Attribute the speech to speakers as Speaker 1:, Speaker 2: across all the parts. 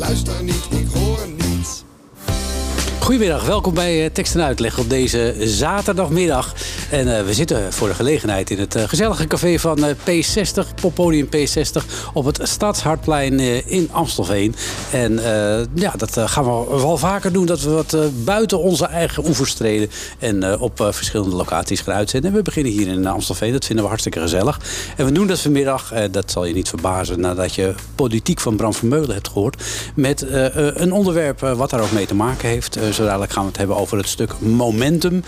Speaker 1: Luister niet, ik hoor niets.
Speaker 2: Goedemiddag, welkom bij eh, Tekst en Uitleg op deze zaterdagmiddag. En eh, we zitten voor de gelegenheid in het eh, gezellige café van eh, P60, poppodium P60, op het Stadshartplein in Amstelveen. En ja, dat gaan we wel vaker doen, dat we wat buiten onze eigen oevers treden en op verschillende locaties gaan uitzenden. En we beginnen hier in Amstelveen, dat vinden we hartstikke gezellig. En we doen dat vanmiddag, dat zal je niet verbazen nadat je politiek van Bram Vermeulen hebt gehoord, met een onderwerp wat daar ook mee te maken heeft. Zo dadelijk gaan we het hebben over het stuk Momentum.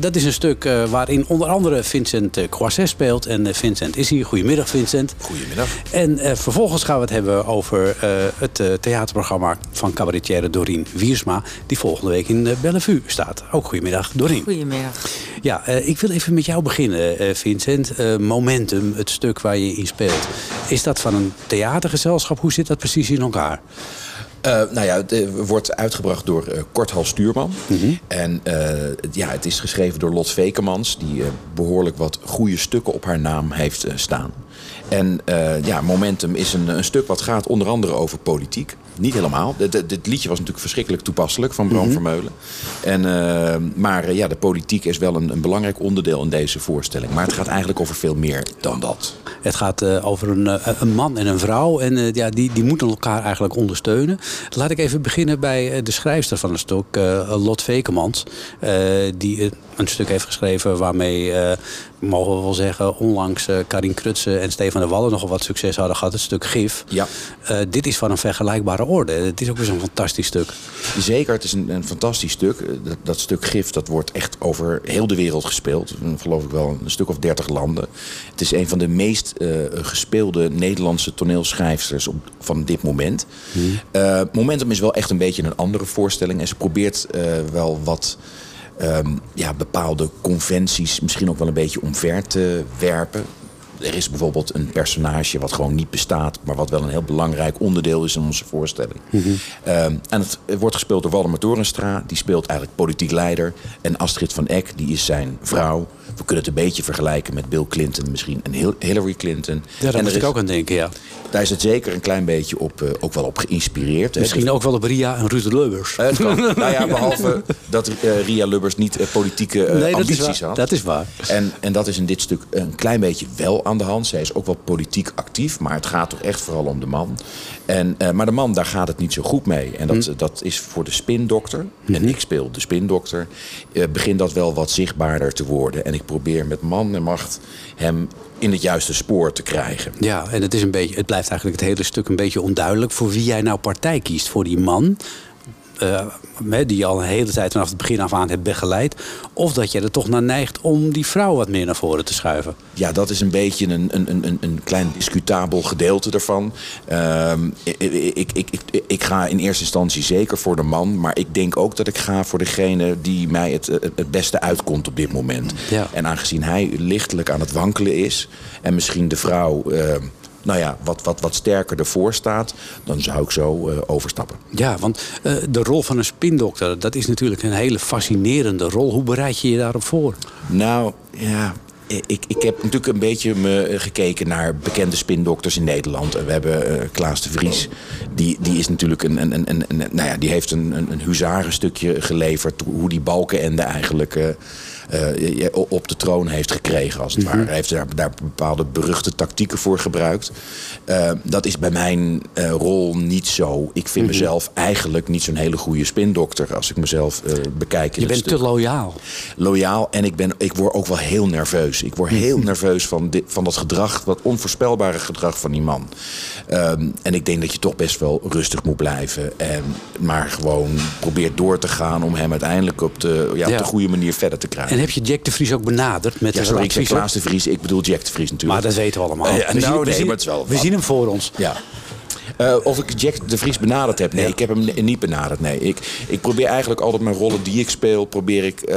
Speaker 2: Dat is een stuk waarin onder andere Vincent eh, Croisset speelt. En eh, Vincent is hier. Goedemiddag Vincent.
Speaker 3: Goedemiddag.
Speaker 2: En eh, vervolgens gaan we het hebben over eh, het eh, theaterprogramma van cabaretière Doreen Wiersma. Die volgende week in eh, Bellevue staat. Ook goedemiddag Doreen.
Speaker 4: Goedemiddag.
Speaker 2: Ja, eh, ik wil even met jou beginnen, eh, Vincent. Eh, Momentum, het stuk waar je in speelt. Is dat van een theatergezelschap? Hoe zit dat precies in elkaar?
Speaker 3: Eh, nou ja, het eh, wordt uitgebracht door eh Korthal Stuurman. En eh, ja, het is geschreven door Lot Vekemans... die eh, behoorlijk wat goede stukken op haar naam heeft staan. En ja, Momentum is een, een stuk wat gaat onder andere over politiek. Niet helemaal. Dit, dit- liedje was natuurlijk verschrikkelijk toepasselijk van Bram Vermeulen. En, eh, maar eh, ja, de politiek is wel een, een belangrijk onderdeel in deze voorstelling. Maar het gaat eigenlijk over veel meer dan dat.
Speaker 2: Het gaat eh, over een, een man en een vrouw. En ja, die, die moeten elkaar eigenlijk ondersteunen. Laat ik even beginnen bij de schrijfster van het stuk, Lot Vekemans. die een stuk heeft geschreven waarmee, eh, mogen we wel zeggen, onlangs Karin Krutse en Stefan de Wallen nogal wat succes hadden gehad. Het stuk Gif.
Speaker 3: Ja.
Speaker 2: Dit is van een vergelijkbare Het is ook weer zo'n fantastisch stuk.
Speaker 3: Zeker, het is een, een fantastisch stuk. Eh, Dat, dat stuk gif dat wordt echt over heel de wereld gespeeld. Geloof ik wel een stuk of dertig landen. Het is een van de meest eh, gespeelde Nederlandse toneelschrijfsters op, van dit moment. Eh, Momentum is wel echt een beetje een andere voorstelling. En ze probeert wel wat ehm, ja, bepaalde conventies misschien ook wel een beetje omver te werpen. Er is bijvoorbeeld een personage wat gewoon niet bestaat, maar wat wel een heel belangrijk onderdeel is in onze voorstelling. Ehm, en het wordt gespeeld door Waldemar Torenstra, die speelt eigenlijk politiek leider. En Astrid van Eck, die is zijn vrouw. We kunnen het een beetje vergelijken met Bill Clinton, misschien en Hil- Hillary Clinton.
Speaker 2: Ja, daar moet ik ook aan denken, ja.
Speaker 3: daar is het zeker een klein beetje op, eh, ook wel op geïnspireerd. hè.
Speaker 2: Misschien ook wel op Ria en Ruud Lubbers.
Speaker 3: Eh, het kan. nou ja, behalve dat eh, Ria Lubbers niet politieke
Speaker 2: nee,
Speaker 3: ambities had.
Speaker 2: dat is waar.
Speaker 3: En, en dat is in dit stuk een klein beetje wel aan de hand. Zij is ook wel politiek actief, maar het gaat toch echt vooral om de man. En, eh, maar de man, daar gaat het niet zo goed mee. En dat, dat is voor de spindokter, en ik speel de spindokter, eh, begint dat wel wat zichtbaarder te worden. En ik probeer met man en macht hem in het juiste spoor te krijgen.
Speaker 2: Ja, en het, is een beetje, het blijft eigenlijk het hele stuk een beetje onduidelijk voor wie jij nou partij kiest. Voor die man, eh, die je al een hele tijd vanaf het begin af aan hebt begeleid. Of dat je er toch naar neigt om die vrouw wat meer naar voren te schuiven.
Speaker 3: Ja, dat is een beetje een, een, een- een, een klein discutabel gedeelte ervan. Ehm, ik, ik, ik, ik, ga in eerste instantie zeker voor de man. Maar ik denk ook dat ik ga voor degene die mij het, het het beste uitkomt op dit moment.
Speaker 2: Ja.
Speaker 3: En aangezien hij lichtelijk aan het wankelen is... en misschien de vrouw... ehm, nou ja, wat, wat, wat sterker ervoor staat, dan zou ik zo eh, overstappen.
Speaker 2: Ja, want eh, de rol van een spindokter, dat is natuurlijk een hele fascinerende rol. Hoe bereid je je daarop voor?
Speaker 3: Nou, ja. Ik, ik heb natuurlijk een beetje me eh, gekeken naar bekende spindokters in Nederland. We hebben Klaas de Vries. Die, die is natuurlijk een, een, een, een, nou ja, die heeft een, een, een huzarenstukje geleverd. Hoe die Balkenende eigenlijk eh, op de troon heeft gekregen, als het ware. Hij heeft daar, daar bepaalde beruchte tactieken voor gebruikt. Eh, dat is bij mijn eh, rol niet zo. Ik vind mezelf eigenlijk niet zo'n hele goede spindokter. Als ik mezelf eh, bekijk. in
Speaker 2: Je bent
Speaker 3: stuk
Speaker 2: te loyaal.
Speaker 3: loyaal en ik, ben, ik word ook wel heel nerveus. Ik word heel nerveus van, dit, van dat gedrag, dat onvoorspelbare gedrag van die man. Ehm, en ik denk dat je toch best wel rustig moet blijven. En, maar gewoon probeert door te gaan om hem uiteindelijk op de, ja,
Speaker 2: Ja.
Speaker 3: op de goede manier verder te krijgen.
Speaker 2: En heb je Jack de Vries ook benaderd met
Speaker 3: ja,
Speaker 2: een
Speaker 3: sorry, ik zeg? Klaas de Vries, ik bedoel Jack de Vries natuurlijk.
Speaker 2: Maar dat weten we allemaal.
Speaker 3: Ja,
Speaker 2: we
Speaker 3: nou,
Speaker 2: zien, we zien-
Speaker 3: maar het is wel
Speaker 2: we zien hem voor ons.
Speaker 3: Ja. Eh, of ik Jack de Vries benaderd heb? Nee,
Speaker 2: Ja.
Speaker 3: ik heb hem ni- niet benaderd. Nee. Ik, ik probeer eigenlijk altijd mijn rollen die ik speel... probeer ik eh,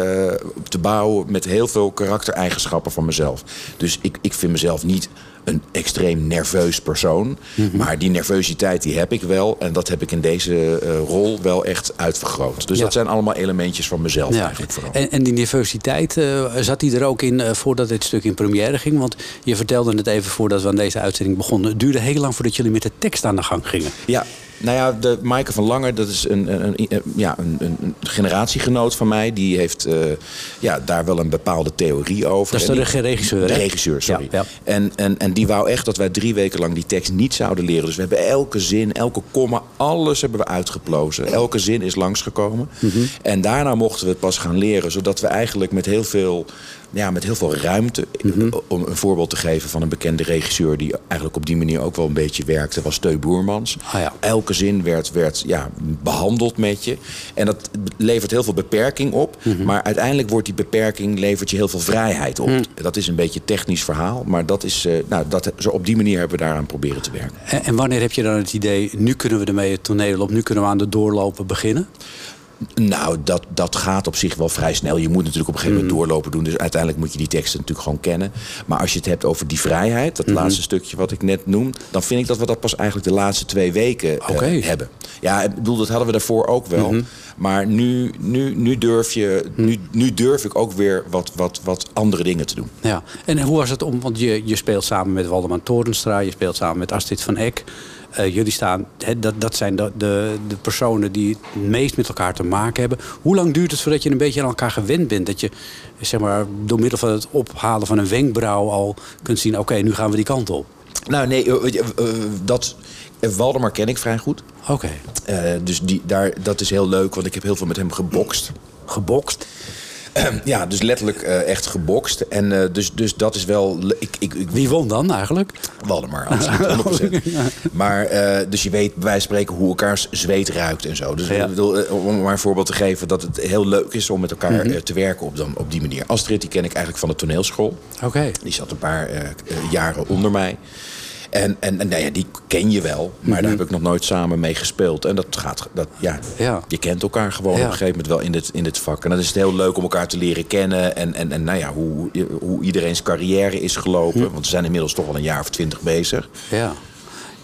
Speaker 3: te bouwen met heel veel karaktereigenschappen van mezelf. Dus ik, ik vind mezelf niet een extreem nerveus persoon.
Speaker 2: Mhm.
Speaker 3: Maar die nervositeit die heb ik wel. En dat heb ik in deze eh, rol wel echt uitvergroot. Dus
Speaker 2: Ja.
Speaker 3: dat zijn allemaal elementjes van mezelf
Speaker 2: Ja.
Speaker 3: eigenlijk vooral.
Speaker 2: En, en die nervositeit, eh, zat die er ook in eh, voordat dit stuk in première ging? Want je vertelde het even voordat we aan deze uitzending begonnen. Het duurde heel lang voordat jullie met de tekst aan de gang gingen.
Speaker 3: Ja, nou ja, de Maaike van Langer, dat is een, een, ja, een, een generatiegenoot van mij. Die heeft eh, ja, daar wel een bepaalde theorie over.
Speaker 2: Dat is de regisseur,
Speaker 3: De regisseur, sorry.
Speaker 2: Ja, ja.
Speaker 3: En, en, en die wou echt dat wij drie weken lang die tekst niet zouden leren. Dus we hebben elke zin, elke komma, alles hebben we uitgeplozen. Elke zin is langsgekomen.
Speaker 2: Mhm.
Speaker 3: En daarna mochten we het pas gaan leren. Zodat we eigenlijk met heel veel, ja, met heel veel ruimte...
Speaker 2: Mhm.
Speaker 3: om een voorbeeld te geven van een bekende regisseur... die eigenlijk op die manier ook wel een beetje werkte... was Teu Boermans.
Speaker 2: Ah, ja.
Speaker 3: Elke zin werd, werd ja, behandeld met je. En dat levert heel veel beperking op.
Speaker 2: Mhm.
Speaker 3: Maar uiteindelijk wordt die beperking levert je heel veel vrijheid op.
Speaker 2: Mhm.
Speaker 3: Dat is een beetje een technisch verhaal. Maar dat is, eh, nou, dat, zo op die manier hebben we daaraan proberen te werken.
Speaker 2: En, en wanneer heb je dan het idee, nu kunnen we ermee het toneel op, nu kunnen we aan de doorlopen beginnen?
Speaker 3: Nou, dat, dat gaat op zich wel vrij snel. Je moet natuurlijk op een gegeven
Speaker 2: Mhm.
Speaker 3: moment doorlopen doen. Dus uiteindelijk moet je die teksten natuurlijk gewoon kennen. Maar als je het hebt over die vrijheid,
Speaker 2: Mhm.
Speaker 3: dat laatste stukje wat ik net noem... dan vind ik dat we dat pas eigenlijk de laatste twee weken eh.
Speaker 2: Mhm.
Speaker 3: hebben. Ja, ik bedoel, dat hadden we daarvoor ook wel. Maar nu, nu, nu, durf je, nu, nu durf ik ook weer wat, wat, wat andere dingen te doen.
Speaker 2: Ja, en hoe was het om, want je, je speelt samen met Waldemar Torenstra, je speelt samen met Astrid van Eck. Eh, jullie staan, dat, dat zijn de, de, de personen die het meest met elkaar te maken hebben. Hoe lang duurt het voordat je een beetje aan elkaar gewend bent? Dat je zeg maar, door middel van het ophalen van een wenkbrauw al kunt zien... oké, nu gaan we die kant op.
Speaker 3: Nou, nee, eh, eh, dat... Waldemar ken ik vrij goed.
Speaker 2: Oké,
Speaker 3: dus die, daar, dat is heel leuk, want ik heb heel veel met hem gebokst.
Speaker 2: gebokst.
Speaker 3: Ja, dus letterlijk eh, echt gebokst. En eh, dus, dus dat is wel... Ik, ik, ik,
Speaker 2: Wie won dan eigenlijk?
Speaker 3: Waldemar, absoluut, 100%. Maar, eh, dus je weet bij wijze van spreken hoe elkaars zweet ruikt en zo. Dus
Speaker 2: Ja.
Speaker 3: ik bedoel, om maar een voorbeeld te geven... dat het heel leuk is om met elkaar
Speaker 2: Mhm.
Speaker 3: te werken op, dan, op die manier. Astrid, die ken ik eigenlijk van de toneelschool.
Speaker 2: Oké.
Speaker 3: Die zat een paar jaren onder mij. En, en, en nou ja, die ken je wel, maar daar heb ik nog nooit samen mee gespeeld. En dat gaat, dat, ja,
Speaker 2: Mhm. Ja.
Speaker 3: je kent elkaar gewoon
Speaker 2: Ja.
Speaker 3: op een gegeven moment wel in dit, in dit vak. En dan is het heel leuk om elkaar te leren kennen. En, en, en nou ja, hoe, hoe iedereen's carrière is gelopen. Want we zijn inmiddels toch al een jaar of twintig bezig.
Speaker 2: Ja.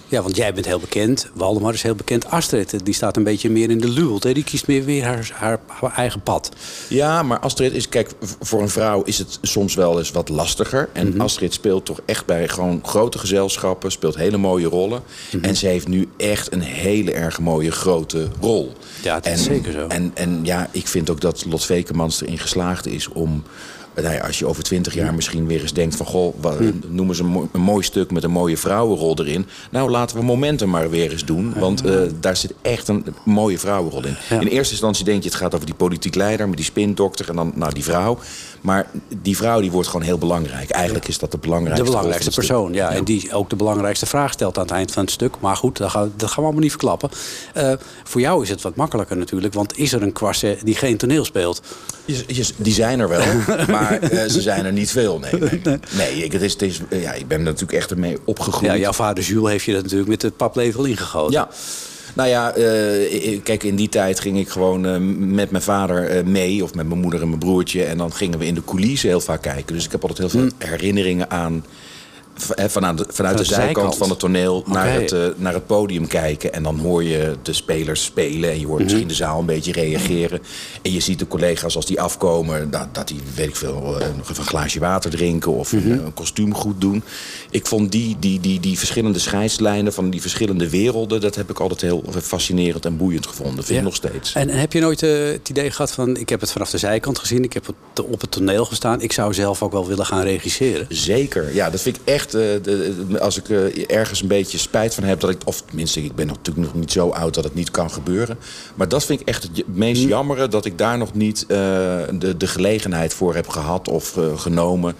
Speaker 2: Ja, want jij bent heel bekend. Waldemar is heel bekend. Astrid, die staat een beetje meer in de luwelt. Hè? Die kiest meer weer haar, haar, haar eigen pad.
Speaker 3: Ja, maar Astrid is, kijk, voor een vrouw is het soms wel eens wat lastiger. En
Speaker 2: Mhm.
Speaker 3: Astrid speelt toch echt bij gewoon grote gezelschappen, speelt hele mooie rollen.
Speaker 2: Mhm.
Speaker 3: En ze heeft nu echt een hele erg mooie grote rol.
Speaker 2: Ja, dat is zeker zo.
Speaker 3: En, en ja, ik vind ook dat Lot Vekemans erin geslaagd is om... Nou ja, als je over twintig jaar misschien weer eens denkt van... goh, wat, noemen ze een mooi, een mooi stuk met een mooie vrouwenrol erin. Nou, laten we Momentum maar weer eens doen. Want eh, daar zit echt een mooie vrouwenrol in.
Speaker 2: Ja.
Speaker 3: In eerste instantie denk je het gaat over die politiek leider... met die spindokter en dan nou, die vrouw. Maar die vrouw die wordt gewoon heel belangrijk. Eigenlijk is dat de belangrijkste
Speaker 2: De belangrijkste
Speaker 3: het
Speaker 2: persoon, ja, En die ook de belangrijkste vraag stelt aan het eind van het stuk. Maar goed, dat gaan, dat gaan we allemaal niet verklappen. Eh, voor jou is het wat makkelijker natuurlijk. Want is er een kwasse die geen toneel speelt?
Speaker 3: Je- je- Die zijn er wel, maar eh, ze zijn er niet veel. Nee, nee. nee ik, het is, het is, ja, ik ben er natuurlijk echt ermee opgegroeid.
Speaker 2: Ja, jouw vader Jules heeft je dat natuurlijk met de paplepel ingegoten.
Speaker 3: Ja. Nou ja, eh, kijk, in die tijd ging ik gewoon eh, met mijn vader eh, mee... of met mijn moeder en mijn broertje. En dan gingen we in de coulissen heel vaak kijken. Dus ik heb altijd heel veel herinneringen aan... Vanuit de, vanuit de,
Speaker 2: de
Speaker 3: zijkant,
Speaker 2: zijkant.
Speaker 3: van het toneel naar, het, eh, naar het podium kijken. En dan hoor je de spelers spelen. En je hoort misschien de zaal een beetje reageren. En je ziet de collega's als die afkomen... dat, dat die, weet ik veel, eh, nog even een glaasje water drinken... of een, eh, een kostuum goed doen. Ik vond die, die, die, die verschillende scheidslijnen van die verschillende werelden... dat heb ik altijd heel fascinerend en boeiend gevonden. Vind
Speaker 2: Ja.
Speaker 3: ik nog steeds.
Speaker 2: En, en heb je nooit het idee gehad van... ik heb het vanaf de zijkant gezien, ik heb het op het toneel gestaan... ik zou zelf ook wel willen gaan regisseren?
Speaker 3: Zeker, ja, dat vind ik echt. Eh, de, als ik eh, ergens een beetje spijt van heb, dat ik, of tenminste, ik ben natuurlijk nog niet zo oud dat het niet kan gebeuren. Maar dat vind ik echt het meest
Speaker 2: Hm.
Speaker 3: jammere dat ik daar nog niet eh, de, de gelegenheid voor heb gehad of genomen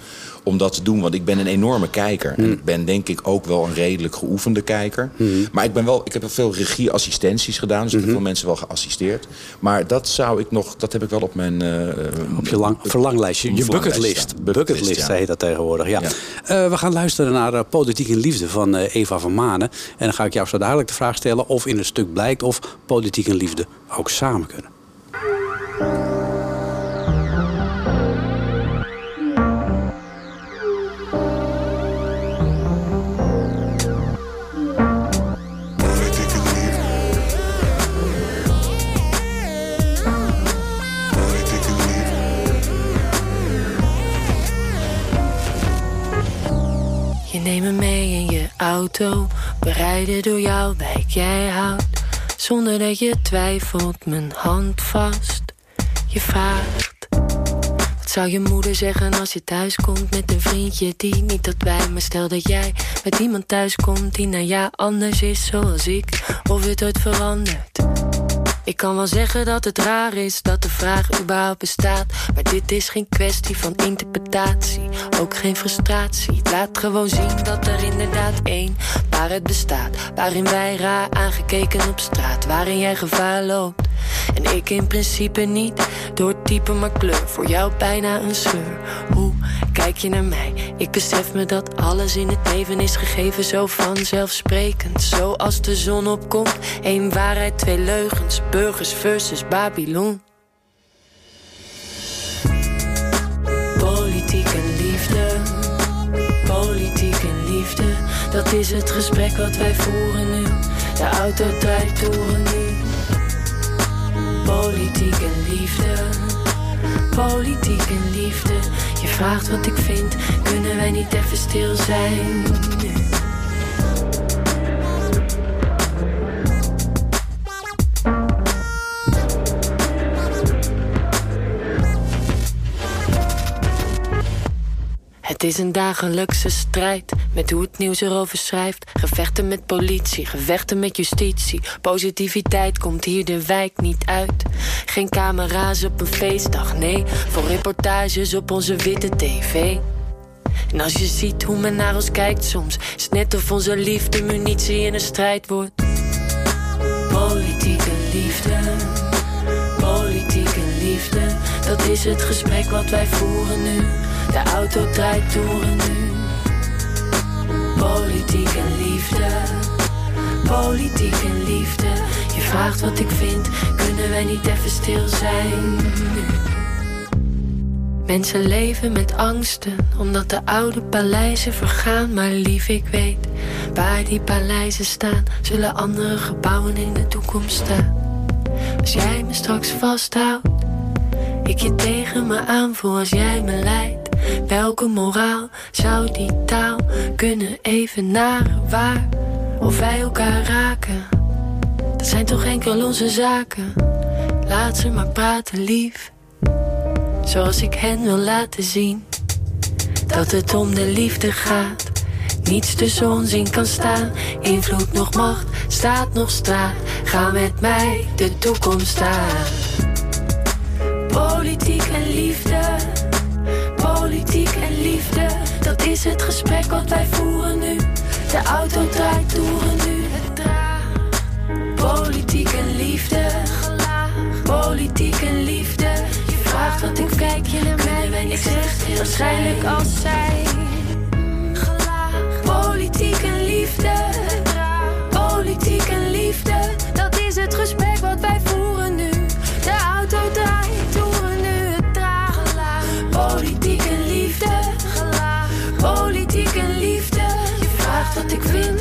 Speaker 3: om dat te doen. Want ik ben een enorme kijker. En ik ben denk ik ook wel een redelijk geoefende kijker. Maar ik, ben wel, ik heb wel veel regieassistenties gedaan. Dus ik heb veel mensen wel geassisteerd. Maar dat zou ik nog, dat heb ik wel op mijn... eh,
Speaker 2: Op je lang, verlanglijstje, je bucketlist. Bucketlist,
Speaker 3: Bucketlist, ja.
Speaker 2: heet dat tegenwoordig. Ja.
Speaker 3: Ja.
Speaker 2: Eh, we gaan luisteren naar eh, Politiek en Liefde van Eva van Manen. En dan ga ik jou zo dadelijk de vraag stellen of in het stuk blijkt of politiek en liefde ook samen kunnen.
Speaker 5: Je neemt me mee in je auto, bereiden door jouw wijk. Jij houdt, zonder dat je twijfelt, mijn hand vast. Je vraagt, wat zou je moeder zeggen als je thuis komt met een vriendje die niet tot wij, maar stel dat jij met iemand thuis komt die naar jou anders is zoals ik, of het ooit verandert. Ik kan wel zeggen dat het raar is dat de vraag überhaupt bestaat. Maar dit is geen kwestie van interpretatie, ook geen frustratie. Het laat gewoon zien dat er inderdaad één waarheid bestaat. Waarin wij raar aangekeken op straat, waarin jij gevaar loopt. En ik in principe niet, door het type maar kleur. Voor jou bijna een scheur. Hoe kijk je naar mij? Ik besef me dat alles in het leven is gegeven zo vanzelfsprekend. Zoals de zon opkomt, één waarheid, twee leugens. Burgers versus Babylon. Politiek en liefde, politiek en liefde. Dat is het gesprek wat wij voeren nu. De auto toeren nu. Politiek en liefde, politiek en liefde. Je vraagt wat ik vind, kunnen wij niet even stil zijn? Het is een dagelijkse strijd met hoe het nieuws erover schrijft. Gevechten met politie, gevechten met justitie. Positiviteit komt hier de wijk niet uit. Geen camera's op een feestdag, nee. Voor reportages op onze witte tv. En als je ziet hoe men naar ons kijkt soms, is net of onze liefde munitie in een strijd wordt. Politieke liefde, politieke liefde, dat is het gesprek wat wij voeren nu. De auto draait toeren nu. Politiek en liefde, politiek en liefde. Je vraagt wat ik vind, kunnen wij niet even stil zijn? Mensen leven met angsten, omdat de oude paleizen vergaan. Maar lief, ik weet, waar die paleizen staan, zullen andere gebouwen in de toekomst staan. Als jij me straks vasthoudt, ik je tegen me aanvoel als jij me leidt. Welke moraal zou die taal kunnen evenaren? Waar of wij elkaar raken? Dat zijn toch enkel onze zaken. Laat ze maar praten, lief zoals ik hen wil laten zien. Dat het om de liefde gaat, niets tussen ons in kan staan. Invloed nog macht, staat nog straat. Ga met mij de toekomst aan. Is het gesprek wat wij voeren nu. De auto draait toeren nu. Politiek en liefde, politiek en liefde. Je vraagt wat ik kijk je naar mij en ik zeg waarschijnlijk als zij. Je vraagt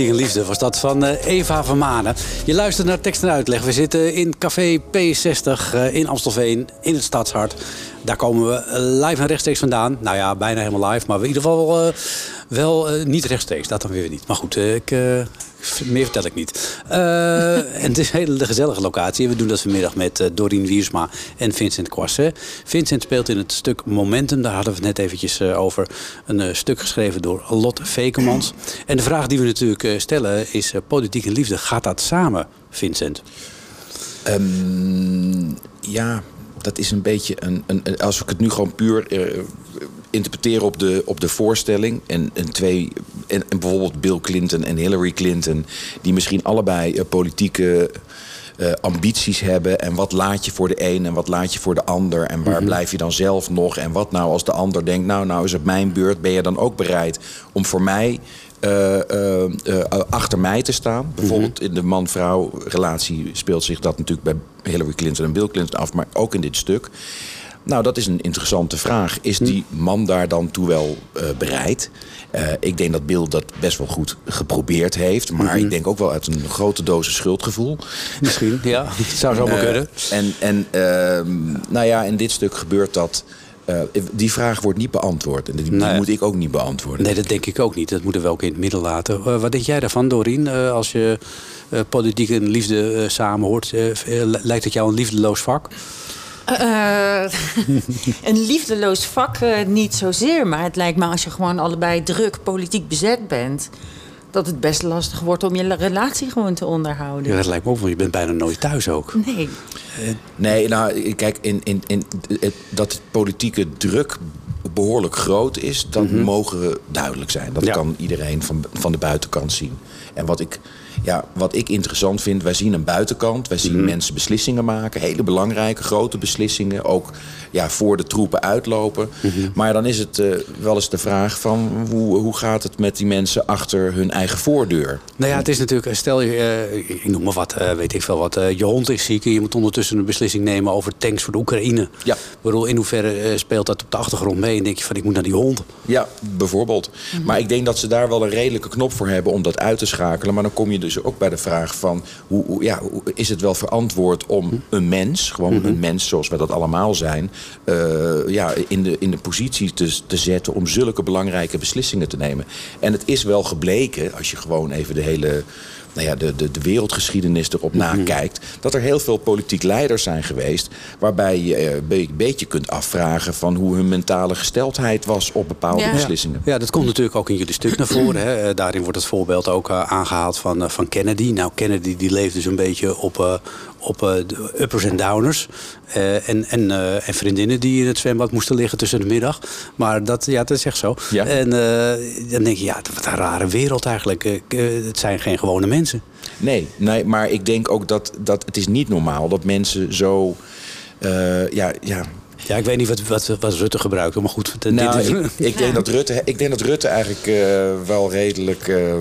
Speaker 5: Politiek en Liefde
Speaker 2: was dat van eh, Eva van Manen. Je luistert naar tekst en uitleg. We zitten in café P60 eh, in Amstelveen, in het Stadshart. Daar komen we eh, live en rechtstreeks vandaan. Nou ja, bijna helemaal live, maar in ieder geval wel eh, niet rechtstreeks. Dat dan weer niet. Maar goed, ik, meer vertel ik niet. En het is een hele gezellige locatie. We doen dat vanmiddag met eh, Dorien Wiersma en Vincent Quasset. Vincent speelt in het stuk Momentum. Daar hadden we het net eventjes eh, over. Een stuk geschreven door Lot Vekemans. En de vraag die we natuurlijk stellen is... politiek en liefde, gaat dat samen, Vincent?
Speaker 3: Ehm, ja, dat is een beetje een, een- Als ik het nu gewoon puur interpreteer op de, op de voorstelling. En, en twee. En, en bijvoorbeeld Bill Clinton en Hillary Clinton. Die misschien allebei eh, politieke. eh, ambities hebben en wat laat je voor de een en wat laat je voor de ander en waar blijf je dan zelf nog en wat nou als de ander denkt nou nou is het mijn beurt ben je dan ook bereid om voor mij eh, achter mij te staan. Bijvoorbeeld in de man-vrouw relatie speelt zich dat natuurlijk bij Hillary Clinton en Bill Clinton af, maar ook in dit stuk. Nou, dat is een interessante vraag. Is die man daar dan toe wel eh, bereid? Eh, ik denk dat Bill dat best wel goed geprobeerd heeft. Maar ik denk ook wel uit een grote dosis schuldgevoel.
Speaker 2: Misschien, ja. Zou zomaar
Speaker 3: Eh,
Speaker 2: kunnen.
Speaker 3: En, en ehm, nou ja, in dit stuk gebeurt dat. eh, die vraag wordt niet beantwoord. En die,
Speaker 2: Nee.
Speaker 3: moet ik ook niet beantwoorden.
Speaker 2: Nee, dat denk ik ook niet. Dat moeten we ook in het midden laten. Wat denk jij daarvan, Dorien? Eh, als je eh, politiek en liefde eh, samen hoort, lijkt het jou een liefdeloos vak?
Speaker 6: Eh, een liefdeloos vak eh, niet zozeer. Maar het lijkt me als je gewoon allebei druk politiek bezet bent... dat het best lastig wordt om je relatie gewoon te onderhouden.
Speaker 2: Ja, dat lijkt me ook, want je bent bijna nooit thuis ook.
Speaker 6: Nee.
Speaker 3: Nee, nou, kijk, in, in, in, het- dat het politieke druk behoorlijk groot is, dat mogen duidelijk zijn. Dat
Speaker 2: Ja.
Speaker 3: kan iedereen van, van de buitenkant zien. En wat ik Ja, wat ik interessant vind, wij zien een buitenkant. Wij zien mensen beslissingen maken. Hele belangrijke, grote beslissingen. Ook ja, voor de troepen uitlopen. Maar dan is het eh, wel eens de vraag van... Hoe, hoe gaat het met die mensen achter hun eigen voordeur?
Speaker 2: Nou ja, het is natuurlijk, stel je, eh, ik noem maar wat, eh, weet ik veel wat, eh, je hond is ziek en je moet ondertussen een beslissing nemen over tanks voor de Oekraïne.
Speaker 3: Ja.
Speaker 2: Ik bedoel, in hoeverre eh, speelt dat op de achtergrond mee en denk je van ik moet naar die hond.
Speaker 3: Ja, bijvoorbeeld. Maar ik denk dat ze daar wel een redelijke knop voor hebben om dat uit te schakelen. Maar dan kom je dus ook bij de vraag van... Hoe, hoe- ja, hoe- is het wel verantwoord om een mens, gewoon een mens zoals wij dat allemaal zijn... eh, ja, in, de, in de positie te, te zetten om zulke belangrijke beslissingen te nemen. En het is wel gebleken, als je gewoon even de hele... Nou ja, de, de, de wereldgeschiedenis erop nakijkt... dat er heel veel politiek leiders zijn geweest... waarbij je eh, een be- beetje kunt afvragen... van hoe hun mentale gesteldheid was op bepaalde
Speaker 6: Ja.
Speaker 3: beslissingen.
Speaker 2: Ja, dat komt natuurlijk ook in jullie stuk naar voren. Hè. Eh, Daarin wordt het voorbeeld ook eh, aangehaald van, van Kennedy. Nou, Kennedy die leefde zo'n beetje op, eh, op eh, de uppers en downers. Eh, en, en, eh, en vriendinnen die in het zwembad moesten liggen tussen de middag. Maar dat, ja, dat is echt zo.
Speaker 3: Ja.
Speaker 2: En eh, dan denk je, ja, wat een rare wereld eigenlijk. Het zijn geen gewone mensen.
Speaker 3: Nee, nee, maar ik denk ook dat, dat het is niet normaal dat mensen zo... eh, ja, ja,
Speaker 2: Ja, ik weet niet wat, wat, wat Rutte gebruikt, maar goed. dit-
Speaker 3: nou,
Speaker 2: dit-
Speaker 3: ik, ik, denk dat Rutte, ik denk dat Rutte eigenlijk eh, wel redelijk... eh,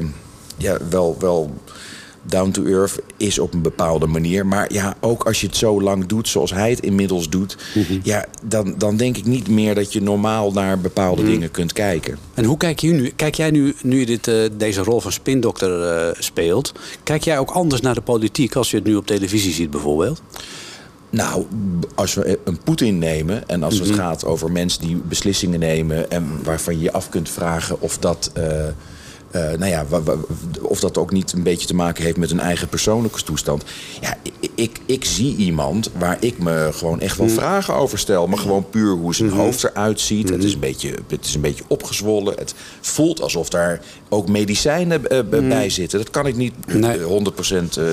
Speaker 3: ja, wel, wel down to earth is op een bepaalde manier. Maar ja, ook als je het zo lang doet zoals hij het inmiddels doet... ja, dan, dan denk ik niet meer dat je normaal naar bepaalde dingen kunt kijken.
Speaker 2: En hoe kijk je nu? Kijk jij nu, nu je dit, eh, deze rol van spindokter eh, speelt, kijk jij ook anders naar de politiek als je het nu op televisie ziet bijvoorbeeld?
Speaker 3: Nou, als we een Poetin nemen en als het gaat over mensen die beslissingen nemen en waarvan je je af kunt vragen of dat, eh, nou ja, of dat ook niet een beetje te maken heeft met hun eigen persoonlijke toestand. Ja, ik, ik zie iemand waar ik me gewoon echt wel vragen over stel, maar gewoon puur hoe zijn hoofd eruit ziet. Het, is een beetje, het is een beetje opgezwollen. Het voelt alsof daar ook medicijnen eh, b- bij zitten. Dat kan ik niet eh,
Speaker 2: Nee.
Speaker 3: 100% eh,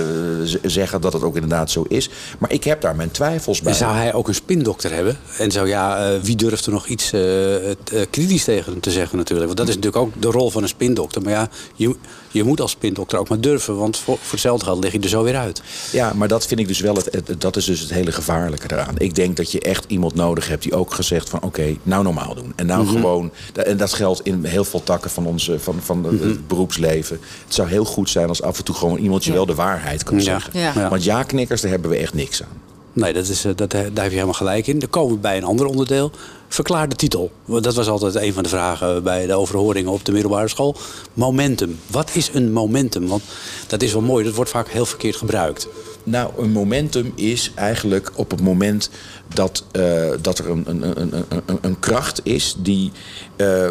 Speaker 3: z- zeggen dat het ook inderdaad zo is. Maar ik heb daar mijn twijfels bij.
Speaker 2: En zou hij ook een spindokter hebben? En zo ja, eh, wie durft er nog iets eh, eh, kritisch tegen hem te zeggen natuurlijk? Want dat is natuurlijk ook de rol van een spindokter. Maar ja, je, je moet als spindokter ook maar durven, want voor, voor hetzelfde geld lig je er zo weer uit.
Speaker 3: Ja, maar dat vind ik dus wel het, het- dat is dus het hele gevaarlijke eraan. Ik denk dat je echt iemand nodig hebt die ook gezegd van oké, nou normaal doen. En nou gewoon, en dat geldt in heel veel takken van, onze, van, van de- het beroepsleven. Het zou heel goed zijn als af en toe gewoon iemand je wel de waarheid kan
Speaker 2: Ja.
Speaker 3: zeggen.
Speaker 6: Ja.
Speaker 2: Ja.
Speaker 3: Want ja-knikkers, daar hebben we echt niks aan.
Speaker 2: Nee, dat is, eh, dat, eh, daar heb je helemaal gelijk in. Dan komen we bij een ander onderdeel. Verklaar de titel. Want Dat was altijd een van de vragen bij de overhoringen op de middelbare school. Momentum. Wat is een momentum? Want dat is wel mooi, dat wordt vaak heel verkeerd gebruikt.
Speaker 3: Nou, een momentum is eigenlijk op het moment dat, eh, dat er een, een, een, een, kracht is die eh,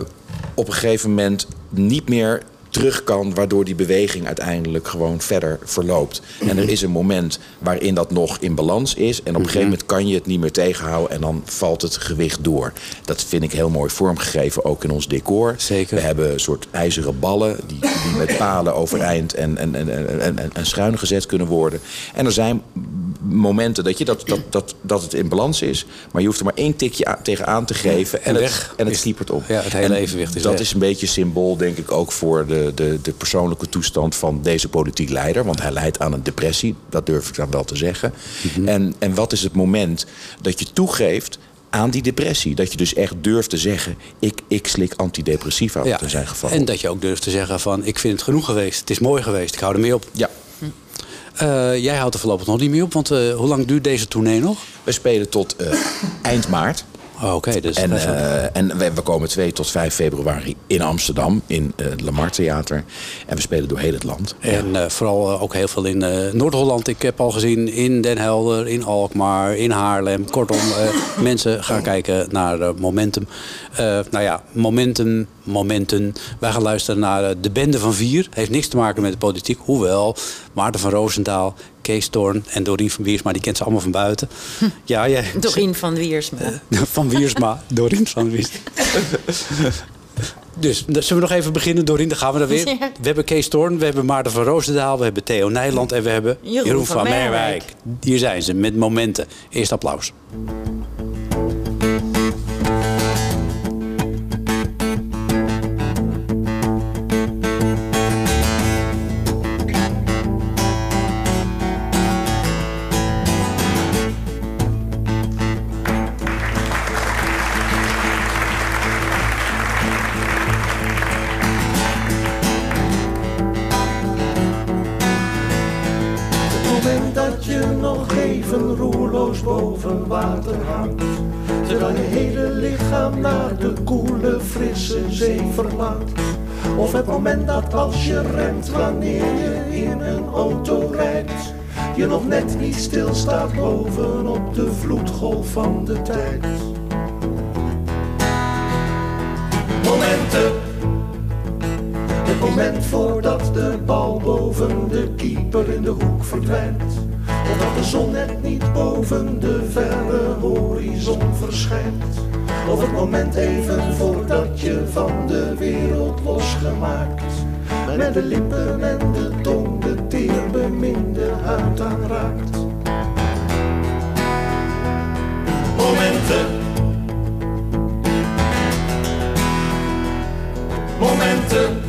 Speaker 3: op een gegeven moment niet meer terug kan, waardoor die beweging uiteindelijk gewoon verder verloopt. En er is een moment waarin dat nog in balans is. En op een gegeven moment kan je het niet meer tegenhouden en dan valt het gewicht door. Dat vind ik heel mooi vormgegeven, ook in ons decor.
Speaker 2: Zeker.
Speaker 3: We hebben een soort ijzeren ballen die, die met palen overeind en, en, en, en, en, en, en schuin gezet kunnen worden. En er zijn momenten dat, je dat, dat, dat, dat het in balans is, maar je hoeft er maar één tikje aan, tegenaan te geven en,
Speaker 2: En
Speaker 3: het, en het kiepert op.
Speaker 2: ja, het hele
Speaker 3: En
Speaker 2: evenwicht is
Speaker 3: Dat
Speaker 2: weg.
Speaker 3: is een beetje symbool, denk ik, ook voor de, de, de persoonlijke toestand van deze politiek leider. Want hij leidt aan een depressie, dat durf ik dan wel te zeggen.
Speaker 2: Mhm.
Speaker 3: en, en wat is het moment dat je toegeeft aan die depressie? Dat je dus echt durft te zeggen, ik, ik slik antidepressiva wat in zijn geval.
Speaker 2: En dat je ook durft te zeggen van ik vind het genoeg geweest. Het is mooi geweest. Ik hou er mee op.
Speaker 3: Ja,
Speaker 2: jij houdt er voorlopig nog niet mee op. Want eh, hoe lang duurt deze tournee nog?
Speaker 3: we spelen tot eh, eind maart.
Speaker 2: Oh, Oké, dus
Speaker 3: En, eh, en we, we komen 2 tot 5 februari in Amsterdam, in eh, het Lamar Theater. En we spelen door heel het land.
Speaker 2: En eh, vooral ook heel veel in Noord-Holland. Ik heb al gezien in Den Helder, in Alkmaar, in Haarlem. Kortom, mensen gaan kijken naar Momentum. Nou ja, Momentum, Momenten. Wij gaan luisteren naar De Bende van Vier. Heeft niks te maken met de politiek. Hoewel, Maarten van Roosendaal, Kees Toorn en Dorien van Wiersma... die kent ze allemaal van buiten. Ja, jij...
Speaker 6: Dorien van Wiersma.
Speaker 2: Van Wiersma, Dorien van Wiersma. Dus zullen we nog even beginnen, Dorien? Dan gaan we er weer.
Speaker 6: Ja.
Speaker 2: We hebben Kees Toorn, we hebben Maarten van Roosendaal... we hebben Theo Nijland en we hebben
Speaker 6: Jeroen van Merwijk.
Speaker 2: Hier zijn ze, met momenten. Eerst applaus.
Speaker 7: Je remt wanneer je in een auto rijdt. Je nog net niet stilstaat bovenop de vloedgolf van de tijd. Momenten. Het moment voordat de bal boven de keeper in de hoek verdwijnt. Of dat de zon net niet boven de verre horizon verschijnt. Of het moment even voordat je van de wereld losgemaakt. Met de lippen en de tong de teer beminde huid aanraakt. Momenten. Momenten.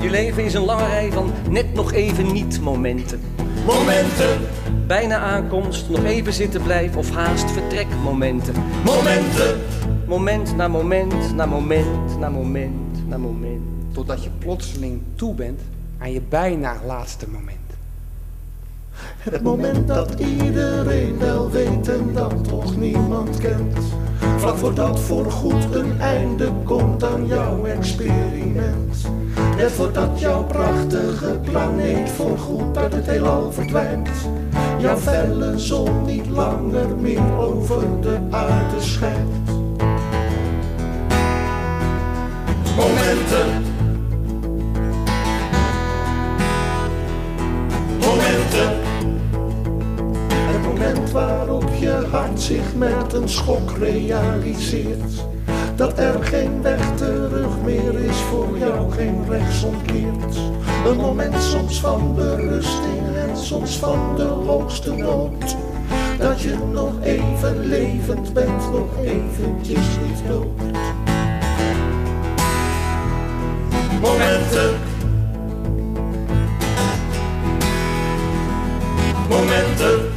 Speaker 8: Je leven is een lange rij van net nog even niet momenten.
Speaker 7: Momenten.
Speaker 8: Bijna aankomst, nog even zitten blijven of haast vertrekmomenten.
Speaker 7: Momenten.
Speaker 8: Moment na moment, na moment, na moment, na moment.
Speaker 9: Totdat je plotseling toe bent aan je bijna laatste moment.
Speaker 7: Het moment dat iedereen wel weet en dat toch niemand kent. Vlak voordat voorgoed een einde komt aan jouw experiment. Net voordat jouw prachtige planeet voorgoed uit het heelal verdwijnt. Jouw felle zon niet langer meer over de aarde schijnt. Momenten. Waarop je hart zich met een schok realiseert. Dat er geen weg terug meer is voor jou, geen rechtsomkeert. Een moment soms van berusting en soms van de hoogste nood. Dat je nog even levend bent, nog eventjes niet dood. Momenten. Momenten.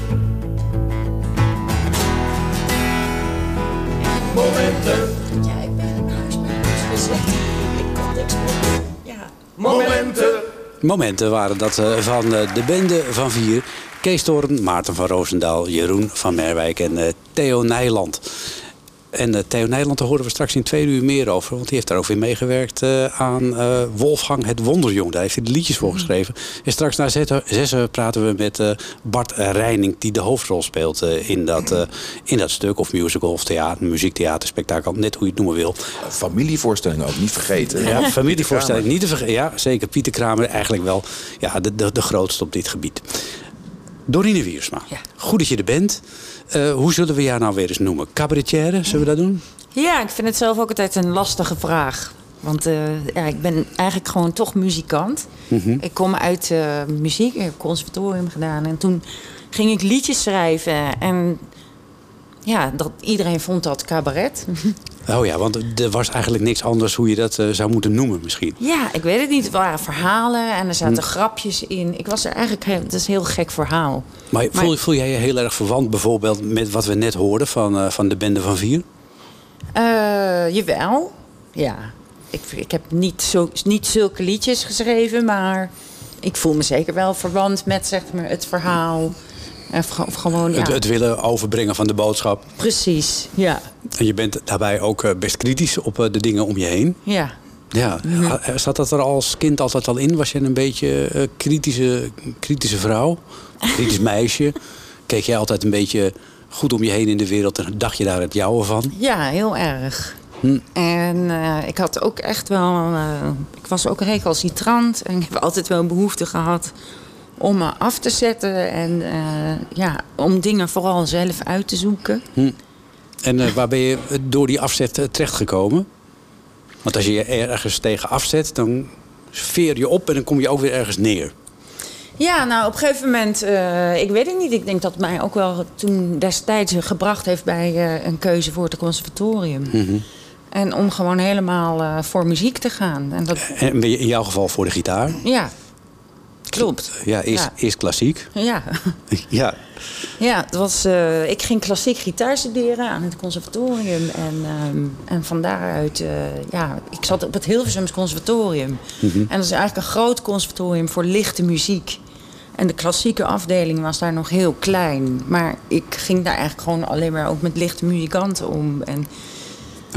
Speaker 7: Momenten.
Speaker 6: Ja, ik ben een huismeester gezegd. Ik kan niks meer doen. Ja.
Speaker 7: Momenten.
Speaker 2: Momenten waren dat eh, van eh, de bende van vier. Kees Toren, Maarten van Roosendaal, Jeroen van Merwijk en eh, Theo Nijland. En eh, Theo Nijland, daar horen we straks in twee uur meer over. Want die heeft daar ook weer meegewerkt eh, aan eh, Wolfgang het Wonderjong. Daar heeft hij de liedjes voor geschreven. En straks na zes- zessen praten we met eh, Bart Reining... die de hoofdrol speelt eh, in, dat, eh, in dat stuk. Of musical of theater, muziektheater, spektakel. Net hoe je het noemen wil.
Speaker 3: Familievoorstelling ook niet vergeten.
Speaker 2: Ja,
Speaker 3: Pieter
Speaker 2: familievoorstelling
Speaker 3: Kramer.
Speaker 2: niet te vergeten. Ja, zeker. Pieter Kramer eigenlijk wel ja, de, de, de grootste op dit gebied. Dorine Wiersma, goed dat je er bent. Eh, hoe zullen we jou nou weer eens noemen? Cabaretière, zullen we dat doen?
Speaker 6: Ja, ik vind het zelf ook altijd een lastige vraag. Want eh, ja, ik ben eigenlijk gewoon toch muzikant.
Speaker 2: Mhm.
Speaker 6: Ik kom uit eh, muziek, ik heb conservatorium gedaan. En toen ging ik liedjes schrijven. En ja, dat, iedereen vond dat cabaret.
Speaker 2: Oh ja, want er was eigenlijk niks anders hoe je dat eh, zou moeten noemen misschien.
Speaker 6: ja, ik weet het niet. Het waren verhalen en er zaten
Speaker 2: Hm.
Speaker 6: grapjes in. Ik was er eigenlijk... heel- Het is een heel gek verhaal.
Speaker 2: Maar, voel, voel jij je heel erg verwant bijvoorbeeld met wat we net hoorden van, eh, van de bende van vier?
Speaker 6: Eh, jawel, ja. Ik, ik heb niet, zo, niet zulke liedjes geschreven, maar ik voel me zeker wel verwant met zeg maar, het verhaal. Of gewoon, ja.
Speaker 2: Het, het willen overbrengen van de boodschap.
Speaker 6: Precies, ja.
Speaker 2: En je bent daarbij ook eh, best kritisch op eh, de dingen om je heen.
Speaker 6: ja.
Speaker 2: Ja, eh, zat dat er als kind altijd al in? Was je een beetje kritische, kritische vrouw? Kritisch meisje? Keek jij altijd een beetje goed om je heen in de wereld en dacht je daar het jouwe van?
Speaker 6: Ja, heel erg.
Speaker 2: Hm.
Speaker 6: En ik had ook echt wel... ik was ook recalcitrant en ik heb altijd wel een behoefte gehad om me af te zetten. En eh, ja, om dingen vooral zelf uit te zoeken.
Speaker 2: Hm. En eh, waar ben je door die afzet eh, terechtgekomen? Want als je je ergens tegen afzet, dan veer je op en dan kom je ook weer ergens neer.
Speaker 6: Ja, nou op een gegeven moment, ik weet het niet. Ik denk dat het mij ook wel toen destijds gebracht heeft bij een keuze voor het conservatorium.
Speaker 2: Mhm.
Speaker 6: En om gewoon helemaal voor muziek te gaan. En dat,
Speaker 2: En in jouw geval voor de gitaar?
Speaker 6: ja, klopt.
Speaker 2: Ja, eerst,
Speaker 6: Ja.
Speaker 2: eerst klassiek.
Speaker 6: Ja,
Speaker 2: Ja.
Speaker 6: ja het was, eh, ik ging klassiek gitaar studeren aan het conservatorium. En, ehm, en van daaruit, eh, ja, ik zat op het Hilversums conservatorium.
Speaker 2: Mhm.
Speaker 6: En dat is eigenlijk een groot conservatorium voor lichte muziek. En de klassieke afdeling was daar nog heel klein. Maar ik ging daar eigenlijk gewoon alleen maar ook met lichte muzikanten om. En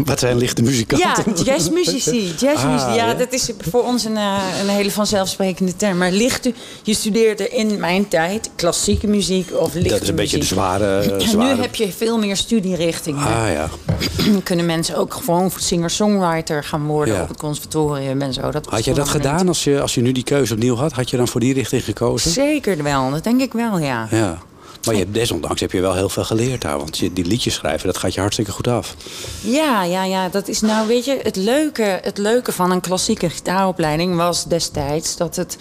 Speaker 2: Wat zijn lichte muzikanten?
Speaker 6: ja, jazzmuzici. jazzmuzici.
Speaker 2: Ah,
Speaker 6: ja,
Speaker 2: ja.
Speaker 6: dat is voor ons een, eh, een hele vanzelfsprekende term. Maar lichte, je studeerde in mijn tijd klassieke muziek of lichte
Speaker 2: Dat is een beetje de
Speaker 6: muziek.
Speaker 2: zware...
Speaker 6: En
Speaker 2: zware...
Speaker 6: nu heb je veel meer studierichtingen.
Speaker 2: Ah ja.
Speaker 6: Kunnen mensen ook gewoon singer-songwriter gaan worden
Speaker 2: Ja.
Speaker 6: op het conservatorium en zo. Dat
Speaker 2: Had je dat gedaan als je, als je nu die keuze opnieuw had? Had je dan voor die richting gekozen?
Speaker 6: Zeker wel, dat denk ik wel, ja.
Speaker 2: Ja. Maar je desondanks heb je wel heel veel geleerd daar. Want je, die liedjes schrijven, dat gaat je hartstikke goed af.
Speaker 6: Ja, ja, ja, dat is nou, weet je, het leuke, het leuke van een klassieke gitaaropleiding was destijds dat het.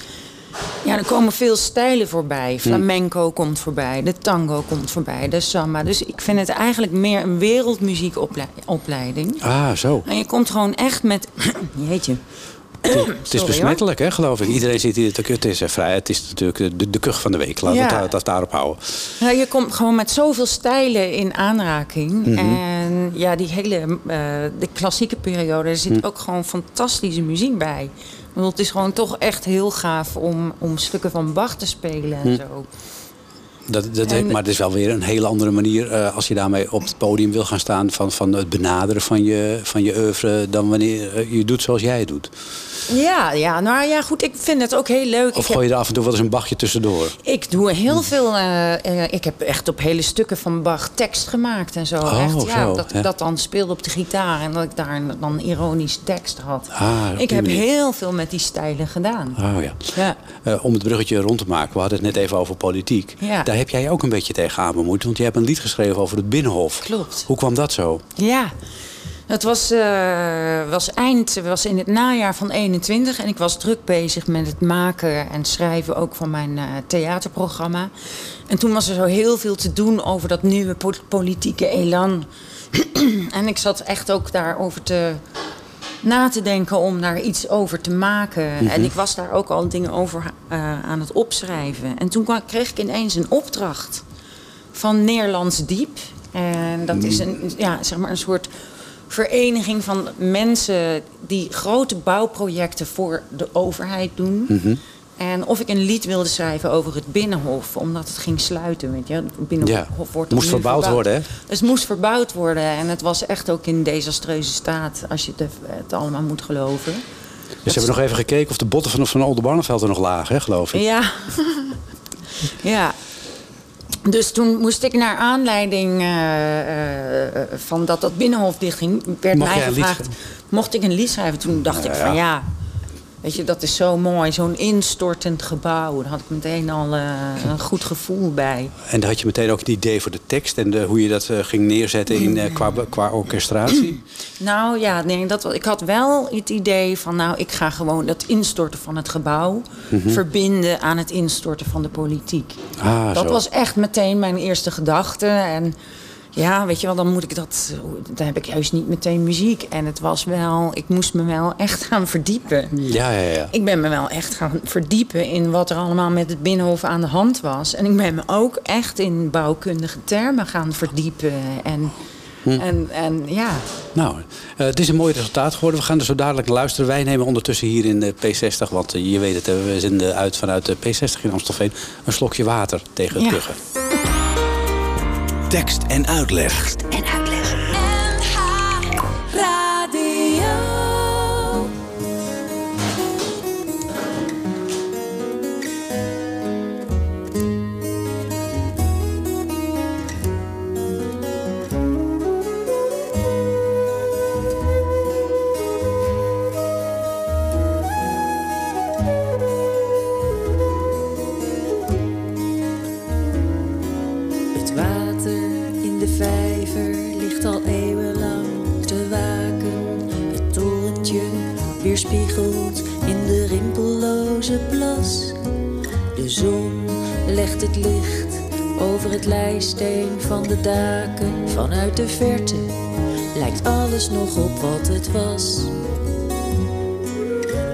Speaker 6: Ja, er komen veel stijlen voorbij. Flamenco komt voorbij, de tango komt voorbij, de samba. Dus ik vind het eigenlijk meer een wereldmuziekopleiding.
Speaker 2: Ah, zo.
Speaker 6: En je komt gewoon echt met. Jeetje.
Speaker 2: Het is besmettelijk, hè, geloof ik. Iedereen zit hier te Het is vrij. Het is natuurlijk de, de kuch van de week. Laten we
Speaker 6: Ja.
Speaker 2: het, dat daarop houden.
Speaker 6: Ja, je komt gewoon met zoveel stijlen in aanraking.
Speaker 2: Mhm.
Speaker 6: En ja, die hele eh, de klassieke periode, er zit
Speaker 2: Mhm.
Speaker 6: ook gewoon fantastische muziek bij. Bedoel, het is gewoon toch echt heel gaaf om, om stukken van Bach te spelen en
Speaker 2: Mhm.
Speaker 6: zo.
Speaker 2: Dat, dat,
Speaker 6: En-
Speaker 2: maar het is wel weer een hele andere manier eh, als je daarmee op het podium wil gaan staan van, van het benaderen van je, van je oeuvre dan wanneer eh, je doet zoals jij het doet.
Speaker 6: Ja, ja, nou ja, goed, ik vind het ook heel leuk.
Speaker 2: Of
Speaker 6: ik,
Speaker 2: gooi je er af en toe wel eens een bachje tussendoor?
Speaker 6: ik doe heel veel. eh, eh, ik heb echt op hele stukken van Bach tekst gemaakt en zo.
Speaker 2: Oh,
Speaker 6: echt, ja,
Speaker 2: zo,
Speaker 6: dat ik dat dan speelde op de gitaar en dat ik daar dan ironisch tekst had.
Speaker 2: Ah,
Speaker 6: ik heb
Speaker 2: manier.
Speaker 6: heel veel met die stijlen gedaan.
Speaker 2: Oh ja.
Speaker 6: Ja.
Speaker 2: Eh, om het bruggetje rond te maken, we hadden het net even over politiek.
Speaker 6: Ja.
Speaker 2: Daar heb jij ook een beetje tegenaan bemoeid. Want je hebt een lied geschreven over het Binnenhof.
Speaker 6: Klopt.
Speaker 2: Hoe kwam dat zo?
Speaker 6: Ja, het was, eh, was eind, was in het najaar van 21 en ik was druk bezig met het maken en schrijven ook van mijn eh, theaterprogramma. En toen was er zo heel veel te doen over dat nieuwe po- politieke elan. en ik zat echt ook daarover te na te denken om daar iets over te maken.
Speaker 10: Mhm.
Speaker 6: En ik was daar ook al dingen over eh, aan het opschrijven. En toen kreeg ik ineens een opdracht van Nederlands Diep. En dat is een, ja, zeg maar een soort vereniging van mensen die grote bouwprojecten voor de overheid doen.
Speaker 2: Mhm.
Speaker 6: En of ik een lied wilde schrijven over het Binnenhof, omdat het ging sluiten. Weet je? Het Binnenhof
Speaker 2: Ja,
Speaker 6: wordt
Speaker 2: moest verbouwd worden, hè?
Speaker 6: Dus het moest verbouwd worden. En het was echt ook in desastreuze staat, als je het, allemaal moet geloven.
Speaker 2: Dus ze hebben nog even gekeken of de botten van, van Oldenbarneveld er nog lagen, hè, geloof ik.
Speaker 6: Ja. ja. Dus toen moest ik naar aanleiding eh, eh, van dat dat binnenhof dichtging, werd mij gevraagd, mocht ik een lied schrijven? Toen dacht ik
Speaker 2: ja.
Speaker 6: van ja, weet je, dat is zo mooi, zo'n instortend gebouw. Daar had ik meteen al eh, een goed gevoel bij.
Speaker 2: En dan had je meteen ook het idee voor de tekst en de, hoe je dat eh, ging neerzetten in, eh, qua, qua orchestratie.
Speaker 6: Nou ja, nee, dat, was- ik had wel het idee van, nou, ik ga gewoon dat instorten van het gebouw
Speaker 2: Mhm.
Speaker 6: verbinden aan het instorten van de politiek.
Speaker 2: Ah,
Speaker 6: dat
Speaker 2: zo.
Speaker 6: was echt meteen mijn eerste gedachte. En ja, weet je wel, dan moet ik dat. Dan heb ik juist niet meteen muziek. En het was wel, ik moest me wel echt gaan verdiepen.
Speaker 2: Ja, ja, ja.
Speaker 6: Ik ben me wel echt gaan verdiepen in wat er allemaal met het Binnenhof aan de hand was. En ik ben me ook echt in bouwkundige termen gaan verdiepen. En,
Speaker 2: Hm.
Speaker 6: en, en ja.
Speaker 2: Nou, eh, het is een mooi resultaat geworden. We gaan er zo dadelijk luisteren. Wij nemen ondertussen hier in de P60, want eh, je weet het, we zenden uit vanuit de P60 in Amstelveen, een slokje water tegen het
Speaker 11: Ja. Tekst en uitleg.
Speaker 5: Plas. De zon legt het licht over het lijsteen van de daken. Vanuit de verte lijkt alles nog op wat het was.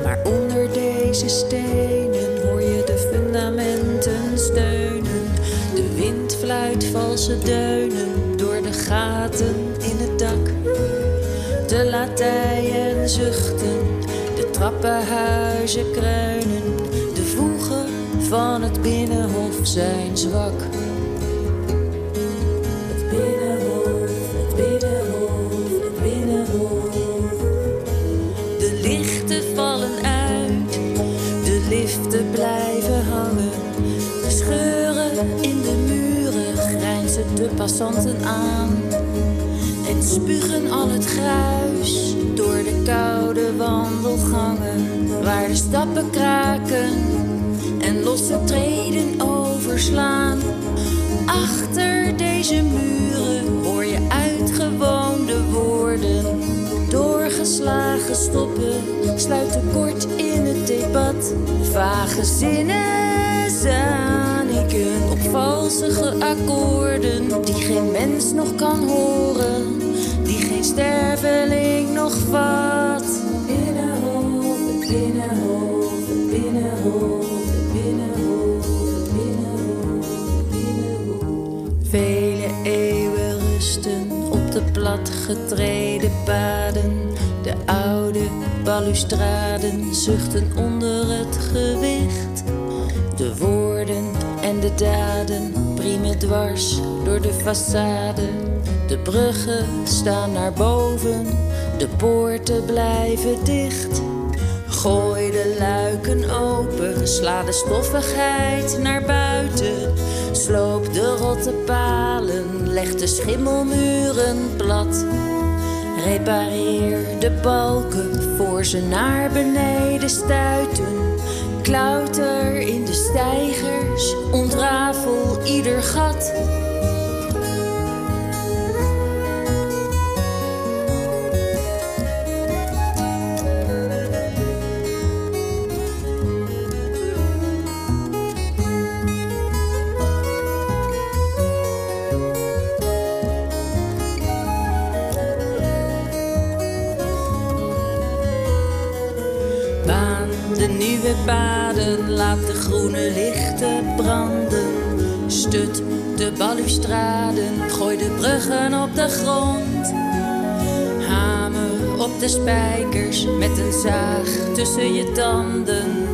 Speaker 5: Maar onder deze stenen hoor je de fundamenten steunen. De wind fluit valse deunen door de gaten in het dak. De latijen zuchten, de trappenhuizen kreunen.
Speaker 10: Van het binnenhof zijn zwak. Het binnenhof, het binnenhof, het binnenhof. De lichten vallen uit, de liften blijven hangen. De scheuren in de muren grijnzen de passanten aan. En spugen al het gruis door de koude wandelgangen. Waar de stappen kraken losse treden overslaan. Achter deze muren hoor je uitgewoonde woorden. Doorgeslagen stoppen sluiten kort in het debat. Vage zinnen, zaniken op valsige akkoorden. Die geen mens nog kan horen, die geen sterveling nog vat. Binnenhof, binnenhof, binnenhof, platgetreden paden. De oude balustraden zuchten onder het gewicht. De woorden en de daden priemen dwars door de façade. De bruggen staan naar boven, de poorten blijven dicht. Gooi de luiken open, sla de stoffigheid naar buiten. Sloop de rotte palen, leg de schimmelmuren plat. Repareer de balken voor ze naar beneden stuiten. Klauter in de stijgers, ontrafel ieder gat. Balustraden, gooi de bruggen op de grond. Hamer op de spijkers met een zaag tussen je tanden.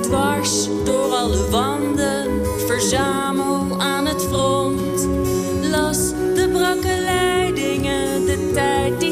Speaker 10: Dwars door alle wanden, verzamel aan het front. Las de brakke leidingen, de tijd die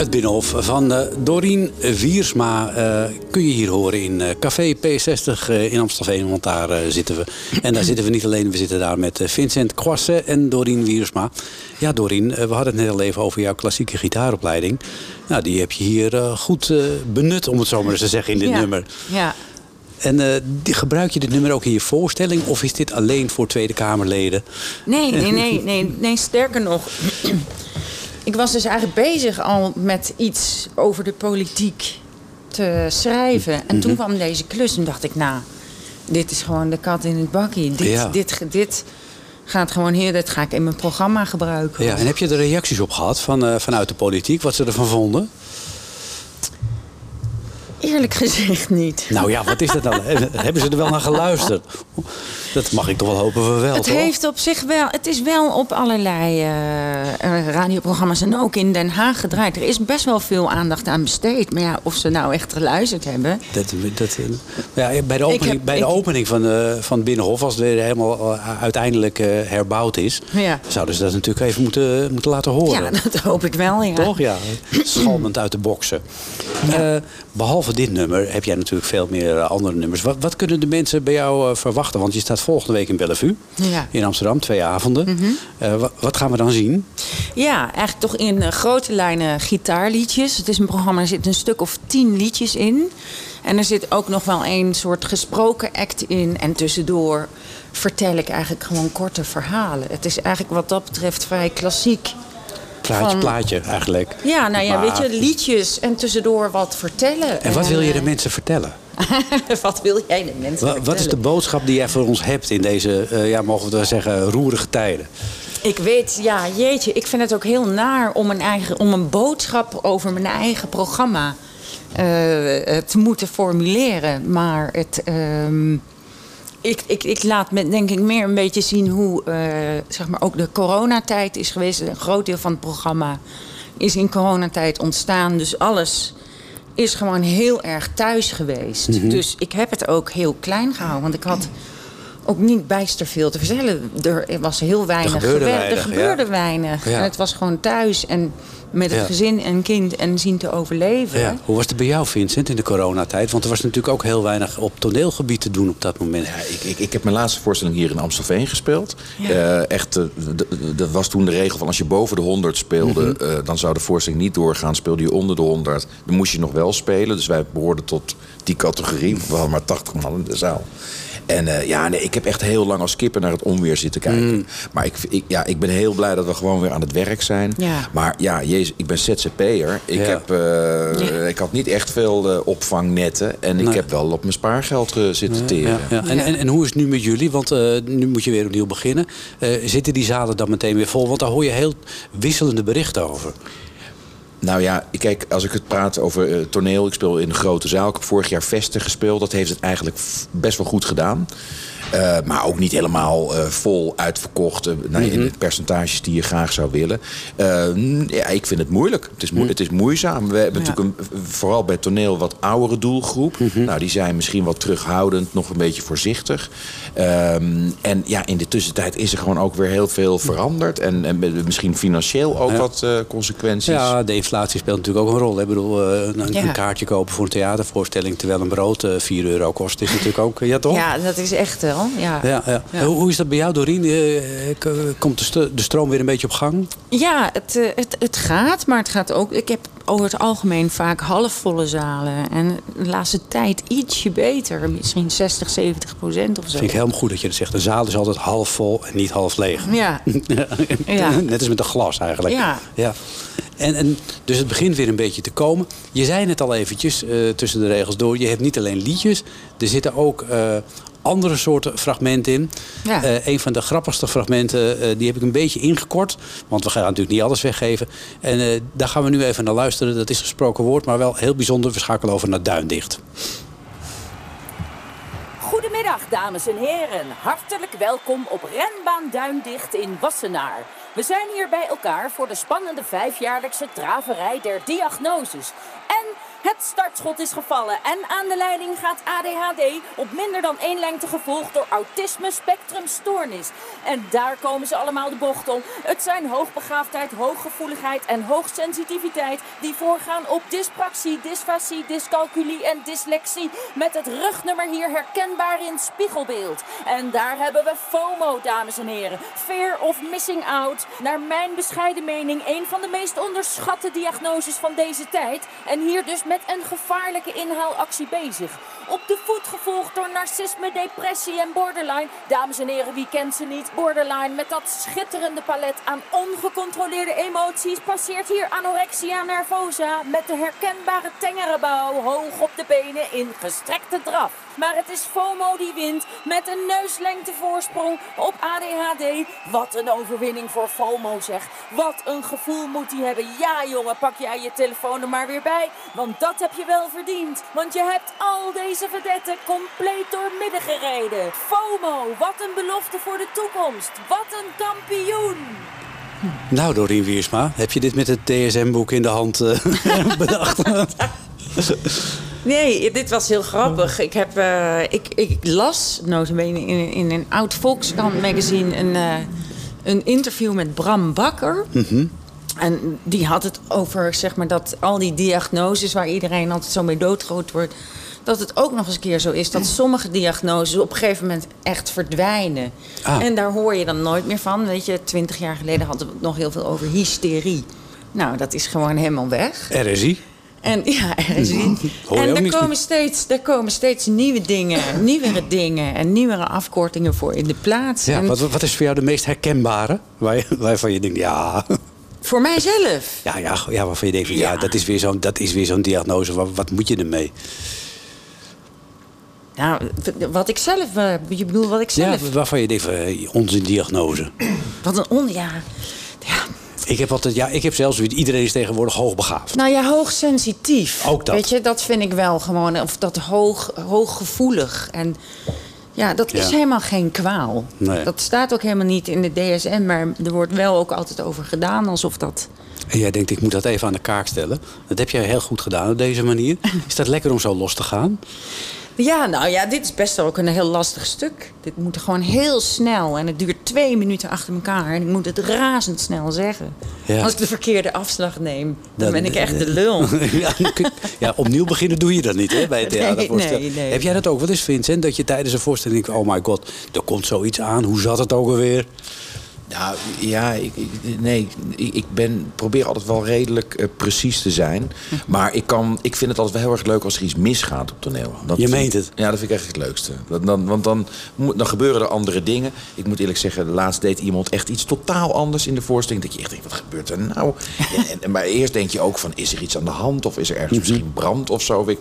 Speaker 10: Het
Speaker 2: Binnenhof van eh, Dorien Wiersma eh, kun je hier horen in eh, Café P60 eh, in Amstelveen. Want daar zitten we. En daar zitten we niet alleen, we zitten daar met Vincent Kwasse en Dorien Wiersma. Ja, Dorien, we hadden het net al even over jouw klassieke gitaaropleiding. Nou, die heb je hier goed benut, om het zo maar eens te zeggen, in dit
Speaker 6: Ja.
Speaker 2: nummer.
Speaker 6: Ja.
Speaker 2: En die- gebruik je dit nummer ook in je voorstelling? Of is dit alleen voor Tweede Kamerleden?
Speaker 6: Nee, nee, nee, nee, nee, sterker nog. Ik was dus eigenlijk bezig al met iets over de politiek te schrijven. En toen
Speaker 2: Mhm.
Speaker 6: kwam deze klus en dacht ik, nou, dit is gewoon de kat in het bakkie. Dit,
Speaker 2: Ja.
Speaker 6: dit, dit gaat gewoon hier, dit ga ik in mijn programma gebruiken.
Speaker 2: Ja, en heb je er reacties op gehad van, eh, vanuit de politiek? Wat ze ervan vonden?
Speaker 6: Eerlijk gezegd niet.
Speaker 2: Nou ja, wat is dat dan? Hebben ze er wel naar geluisterd? Dat mag ik toch wel hopen we wel,
Speaker 6: Het
Speaker 2: toch?
Speaker 6: heeft op zich wel, het is wel op allerlei eh, eh, radioprogramma's en ook in Den Haag gedraaid. Er is best wel veel aandacht aan besteed. Maar ja, of ze nou echt geluisterd hebben.
Speaker 2: Dat, dat, eh, ja, bij de opening,
Speaker 6: heb-
Speaker 2: bij de
Speaker 6: ik-
Speaker 2: opening van, eh, van het Binnenhof, als het weer helemaal uiteindelijk herbouwd is,
Speaker 6: Ja.
Speaker 2: zouden ze dat natuurlijk even moeten, moeten laten horen.
Speaker 6: Ja, dat hoop ik wel, ja.
Speaker 2: Toch? Ja, schalmend uit de boksen. Eh, behalve dit nummer heb jij natuurlijk veel meer eh, andere nummers. Wat, wat kunnen de mensen bij jou eh, verwachten? Want je staat volgende week in Bellevue.
Speaker 6: Ja.
Speaker 2: In Amsterdam, twee avonden.
Speaker 6: Mhm.
Speaker 2: Eh, wa- wat gaan we dan zien?
Speaker 6: Ja, eigenlijk toch in grote lijnen gitaarliedjes. Het is een programma, er zitten een stuk of tien liedjes in. En er zit ook nog wel een soort gesproken act in. En tussendoor vertel ik eigenlijk gewoon korte verhalen. Het is eigenlijk wat dat betreft vrij klassiek.
Speaker 2: Plaatje,
Speaker 6: Van-
Speaker 2: plaatje eigenlijk.
Speaker 6: Ja, nou ja,
Speaker 2: Maar-
Speaker 6: weet je, liedjes en tussendoor wat vertellen.
Speaker 2: En wat wil je de
Speaker 6: eh,
Speaker 2: mensen vertellen?
Speaker 6: wat wil jij de mensen
Speaker 2: Wa- Wat is de boodschap die jij voor ons hebt in deze, eh, ja, mogen we zeggen, roerige tijden?
Speaker 6: Ik weet, ja, jeetje, ik vind het ook heel naar om een, eigen, om een boodschap over mijn eigen programma eh, te moeten formuleren. Maar het, ehm, ik, ik, ik laat me denk ik meer een beetje zien hoe eh, zeg maar ook de coronatijd is geweest. Een groot deel van het programma is in coronatijd ontstaan. Dus alles is gewoon heel erg thuis geweest.
Speaker 2: Mhm.
Speaker 6: Dus ik heb het ook heel klein gehouden. Want ik had ook niet bijster veel te vertellen. Er was heel weinig.
Speaker 2: gebeurde
Speaker 6: gewer-
Speaker 2: weinig,
Speaker 6: er gebeurde
Speaker 2: ja.
Speaker 6: weinig.
Speaker 2: Ja.
Speaker 6: En het was gewoon thuis en met het
Speaker 2: Ja.
Speaker 6: gezin en kind en zien te overleven.
Speaker 2: Ja. Hoe was het bij jou, Vincent, in de coronatijd? Want er was natuurlijk ook heel weinig op toneelgebied te doen op dat moment.
Speaker 3: Ja, ik, ik, ik heb mijn laatste voorstelling hier in Amstelveen gespeeld.
Speaker 6: Ja.
Speaker 3: Eh, echt, eh, dat was toen de regel van als je boven de 100 speelde,
Speaker 2: Mhm.
Speaker 3: eh, dan zou de voorstelling niet doorgaan. Speelde je onder de 100, dan moest je nog wel spelen. Dus wij behoorden tot die categorie. We hadden maar 80 man in de zaal. En eh, ja, nee, ik heb echt heel lang als kippen naar het onweer zitten kijken.
Speaker 2: Mm.
Speaker 3: Maar ik, ik, ja, ik ben heel blij dat we gewoon weer aan het werk zijn.
Speaker 6: Ja.
Speaker 3: Maar ja, jezus, ik ben ZZP'er. Ik,
Speaker 2: Ja.
Speaker 3: heb, eh, ik had niet echt veel eh, opvangnetten. En ik heb wel op mijn spaargeld zitten teren.
Speaker 2: Ja, ja. En, en, en hoe is het nu met jullie? Want eh, nu moet je weer opnieuw beginnen. Eh, zitten die zalen dan meteen weer vol? Want daar hoor je heel wisselende berichten over.
Speaker 3: Nou ja, kijk, als ik het praat over eh, toneel, ik speel in een grote zaal. Ik heb vorig jaar Vesten gespeeld. Dat heeft het eigenlijk best wel goed gedaan. Eh, maar ook niet helemaal eh, vol uitverkocht. nou, In de percentages die je graag zou willen. Eh, ja, ik vind het moeilijk. Het is, moe- het is moeizaam. We hebben natuurlijk een, vooral bij toneel wat oudere doelgroep. Nou, die zijn misschien wat terughoudend, nog een beetje voorzichtig. Ehm, en ja, in de tussentijd is er gewoon ook weer heel veel veranderd. En, en misschien financieel ook
Speaker 2: Ja.
Speaker 3: wat eh, consequenties.
Speaker 2: Ja, de inflatie speelt natuurlijk ook een rol. hè. Ik bedoel, eh, een,
Speaker 6: Ja.
Speaker 2: een kaartje kopen voor een theatervoorstelling... terwijl een brood eh 4 euro kost, is natuurlijk ook... Ja, toch?
Speaker 6: Ja, dat is echt wel. Ja,
Speaker 2: Ja, ja.
Speaker 6: Ja.
Speaker 2: Hoe, hoe is dat bij jou, Doreen? Eh, komt de, stroom weer een beetje op gang?
Speaker 6: Ja, het, eh, het, het gaat, maar het gaat ook. Ik heb over het algemeen vaak halfvolle zalen. En de laatste tijd ietsje beter. Misschien 60, 70 procent of zo.
Speaker 2: vind ik helemaal goed dat je dat zegt. De zaal is altijd half vol en niet half leeg.
Speaker 6: Ja. Ja.
Speaker 2: Net als met een glas eigenlijk.
Speaker 6: Ja.
Speaker 2: ja. En, en, dus het begint weer een beetje te komen. Je zei het al eventjes eh, tussen de regels door. Je hebt niet alleen liedjes. Er zitten ook andere soorten fragmenten in.
Speaker 6: Ja.
Speaker 2: Eh, een van de grappigste fragmenten, eh, die heb ik een beetje ingekort. Want we gaan natuurlijk niet alles weggeven. En eh, daar gaan we nu even naar luisteren. Dat is gesproken woord, maar wel heel bijzonder. We schakelen over naar Duindicht.
Speaker 10: Goedemiddag, dames en heren. Hartelijk welkom op Renbaan Duindicht in Wassenaar. We zijn hier bij elkaar voor de spannende vijfjaarlijkse draverij der diagnoses. En het startschot is gevallen en aan de leiding gaat ADHD op minder dan één lengte gevolgd door autisme spectrum stoornis. En daar komen ze allemaal de bocht om. Het zijn hoogbegaafdheid, hooggevoeligheid en hoogsensitiviteit die voorgaan op dyspraxie, dysfasie, dyscalculie en dyslexie. Met het rugnummer hier herkenbaar in spiegelbeeld. En daar hebben we FOMO, dames en heren. Fear of missing out. Naar mijn bescheiden mening een van de meest onderschatte diagnoses van deze tijd. En hier dus met een gevaarlijke inhaalactie bezig. Op de voet gevolgd door narcisme, depressie en borderline. Dames en heren, wie kent ze niet? Borderline met dat schitterende palet aan ongecontroleerde emoties passeert hier anorexia nervosa met de herkenbare tengere bouw hoog op de benen in gestrekte draf. Maar het is FOMO die wint met een neuslengte voorsprong op ADHD. Wat een overwinning voor FOMO zeg. Wat een gevoel moet hij hebben. Ja jongen, pak jij je telefoon er maar weer bij. Want dat heb je wel verdiend. Want je hebt al deze verdetten compleet doormidden gereden. FOMO, wat een belofte voor de toekomst. Wat een kampioen.
Speaker 2: Nou, Doreen Wiersma, heb je dit met het DSM-boek in de hand eh, bedacht?
Speaker 6: Nee, dit was heel grappig. Ik, heb, eh, ik, ik las notabene in, in een oud Volkskrant magazine een, eh, een interview met Bram Bakker. En die had het over zeg maar, dat al die diagnoses waar iedereen altijd zo mee doodgroot wordt. Dat het ook nog eens een keer zo is dat sommige diagnoses op een gegeven moment echt verdwijnen.
Speaker 2: Ah.
Speaker 6: En daar hoor je dan nooit meer van. Weet je, twintig jaar geleden hadden we het nog heel veel over hysterie. Nou, dat is gewoon helemaal weg.
Speaker 2: RSI.
Speaker 6: En ja, RSI.
Speaker 2: Je
Speaker 6: en er komen, steeds, er komen steeds nieuwe dingen, nieuwere dingen en nieuwere afkortingen voor in de plaats.
Speaker 2: Ja,
Speaker 6: En
Speaker 2: wat, wat is voor jou de meest herkenbare? Waar waarvan je denkt, ja,
Speaker 6: Voor mijzelf.
Speaker 2: ja, ja, ja waarvan je denkt, van, ja. dat is weer zo'n dat is weer zo'n diagnose. Wat, wat moet je ermee?
Speaker 6: Nou, wat ik zelf, eh, je bedoelt wat ik zelf.
Speaker 2: Ja, waarvan je denkt, van, onzin diagnose.
Speaker 6: Wat een on, ja.
Speaker 2: Ik heb altijd, ja, ik heb zelfs, iedereen is tegenwoordig hoogbegaafd.
Speaker 6: Nou ja, hoogsensitief.
Speaker 2: Ook dat.
Speaker 6: Weet je, dat vind ik wel gewoon, of dat hoog, hooggevoelig. En ja, dat is
Speaker 2: Ja.
Speaker 6: helemaal geen kwaal.
Speaker 2: Nee.
Speaker 6: Dat staat ook helemaal niet in de DSM, maar er wordt wel ook altijd over gedaan alsof dat.
Speaker 2: En jij denkt, ik moet dat even aan de kaak stellen. Dat heb jij heel goed gedaan op deze manier. Is dat lekker om zo los te gaan?
Speaker 6: Ja, nou ja, dit is best wel ook een heel lastig stuk. Dit moet gewoon heel snel en het duurt twee minuten achter elkaar. En ik moet het razendsnel zeggen.
Speaker 2: Ja.
Speaker 6: Als ik de verkeerde afslag neem, dan,
Speaker 2: Dan-
Speaker 6: ben ik echt de lul.
Speaker 2: ja, kun- ja, opnieuw beginnen doe je dat niet hè, bij het
Speaker 6: Nee,
Speaker 2: theatervoorstelling.
Speaker 6: nee, nee.
Speaker 2: Heb jij dat ook wel eens, Vincent? Dat je tijdens een voorstelling denkt, oh my god, er komt zoiets aan. Hoe zat het ook alweer?
Speaker 3: Nou ja, ik, ik- nee, ik, ben, probeer altijd wel redelijk eh, precies te zijn. Maar ik, kan, ik vind het altijd wel heel erg leuk als er iets misgaat op toneel. Dat,
Speaker 2: Je meent het?
Speaker 3: Ja, dat vind ik echt het leukste. Dat, dan, want dan, moet- dan gebeuren er andere dingen. Ik moet eerlijk zeggen, laatst deed iemand echt iets totaal anders in de voorstelling. Dat je echt denkt, wat gebeurt er nou? en, en, maar eerst denk je ook van, is er iets aan de hand? Of is er ergens misschien brand of zo? Ik,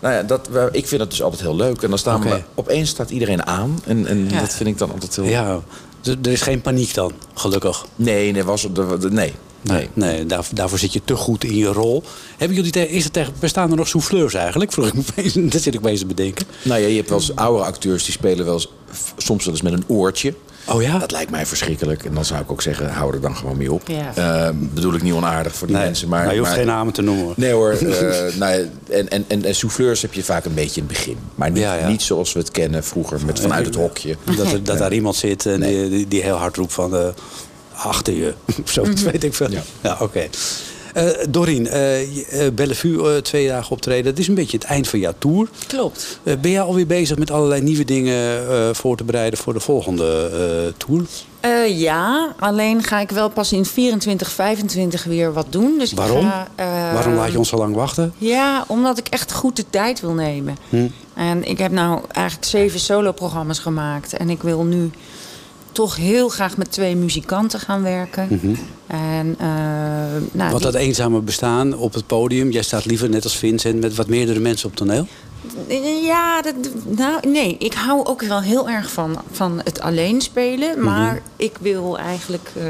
Speaker 3: nou ja, dat, ik vind het dus altijd heel leuk. En dan staan we, opeens staat iedereen aan. En, en
Speaker 6: Ja.
Speaker 3: dat vind ik dan altijd heel...
Speaker 2: Ja, er is geen paniek dan, gelukkig.
Speaker 3: Nee, nee, was, er- nee.
Speaker 2: Nee, nee daar, daarvoor zit je te goed in je rol. Hebben jullie te- is er tegen, bestaan er nog souffleurs eigenlijk? Vroeg ik me opeens, dat zit ik opeens te bedenken.
Speaker 3: Nou ja, je hebt wel eens oude acteurs die spelen wel eens, soms wel eens met een oortje.
Speaker 2: Oh ja?
Speaker 3: Dat lijkt mij verschrikkelijk. En dan zou ik ook zeggen, hou er dan gewoon mee op.
Speaker 6: Ja.
Speaker 3: Eh, bedoel ik niet onaardig voor die
Speaker 2: Nee,
Speaker 3: mensen. Maar,
Speaker 2: maar je hoeft
Speaker 3: maar-
Speaker 2: geen namen te noemen. hoor.
Speaker 3: Nee hoor. eh, nou, en, en, en, en souffleurs heb je vaak een beetje in het begin. Maar niet,
Speaker 2: Ja, ja.
Speaker 3: niet zoals we het kennen vroeger, met vanuit het hokje.
Speaker 2: Dat, er, dat daar iemand zit en die, die, die heel hard roept van... eh, achter je, zoiets weet ik veel. Ja,
Speaker 3: Ja.
Speaker 2: oké. Eh, Dorien, eh, eh, Bellevue, twee dagen optreden. Het is een beetje het eind van jouw tour.
Speaker 6: Klopt.
Speaker 2: Ben jij alweer bezig met allerlei nieuwe dingen voor te bereiden voor de volgende tour?
Speaker 6: Ja, alleen ga ik wel pas in 24, 25 weer wat doen. Dus ik
Speaker 2: Waarom?
Speaker 6: ga,
Speaker 2: Waarom laat je ons zo lang wachten?
Speaker 6: Ja, omdat ik echt goed de tijd wil nemen.
Speaker 2: Hm.
Speaker 6: En ik heb nou eigenlijk zeven soloprogramma's gemaakt. En ik wil nu toch heel graag met twee muzikanten gaan werken. En, eh, nou,
Speaker 2: Want
Speaker 6: die-
Speaker 2: dat eenzame bestaan op het podium. Jij staat liever net als Vincent met wat meerdere mensen op toneel.
Speaker 6: Ja, dat, nou, nee, ik hou ook wel heel erg van, van het alleen spelen. Maar ik wil eigenlijk eh,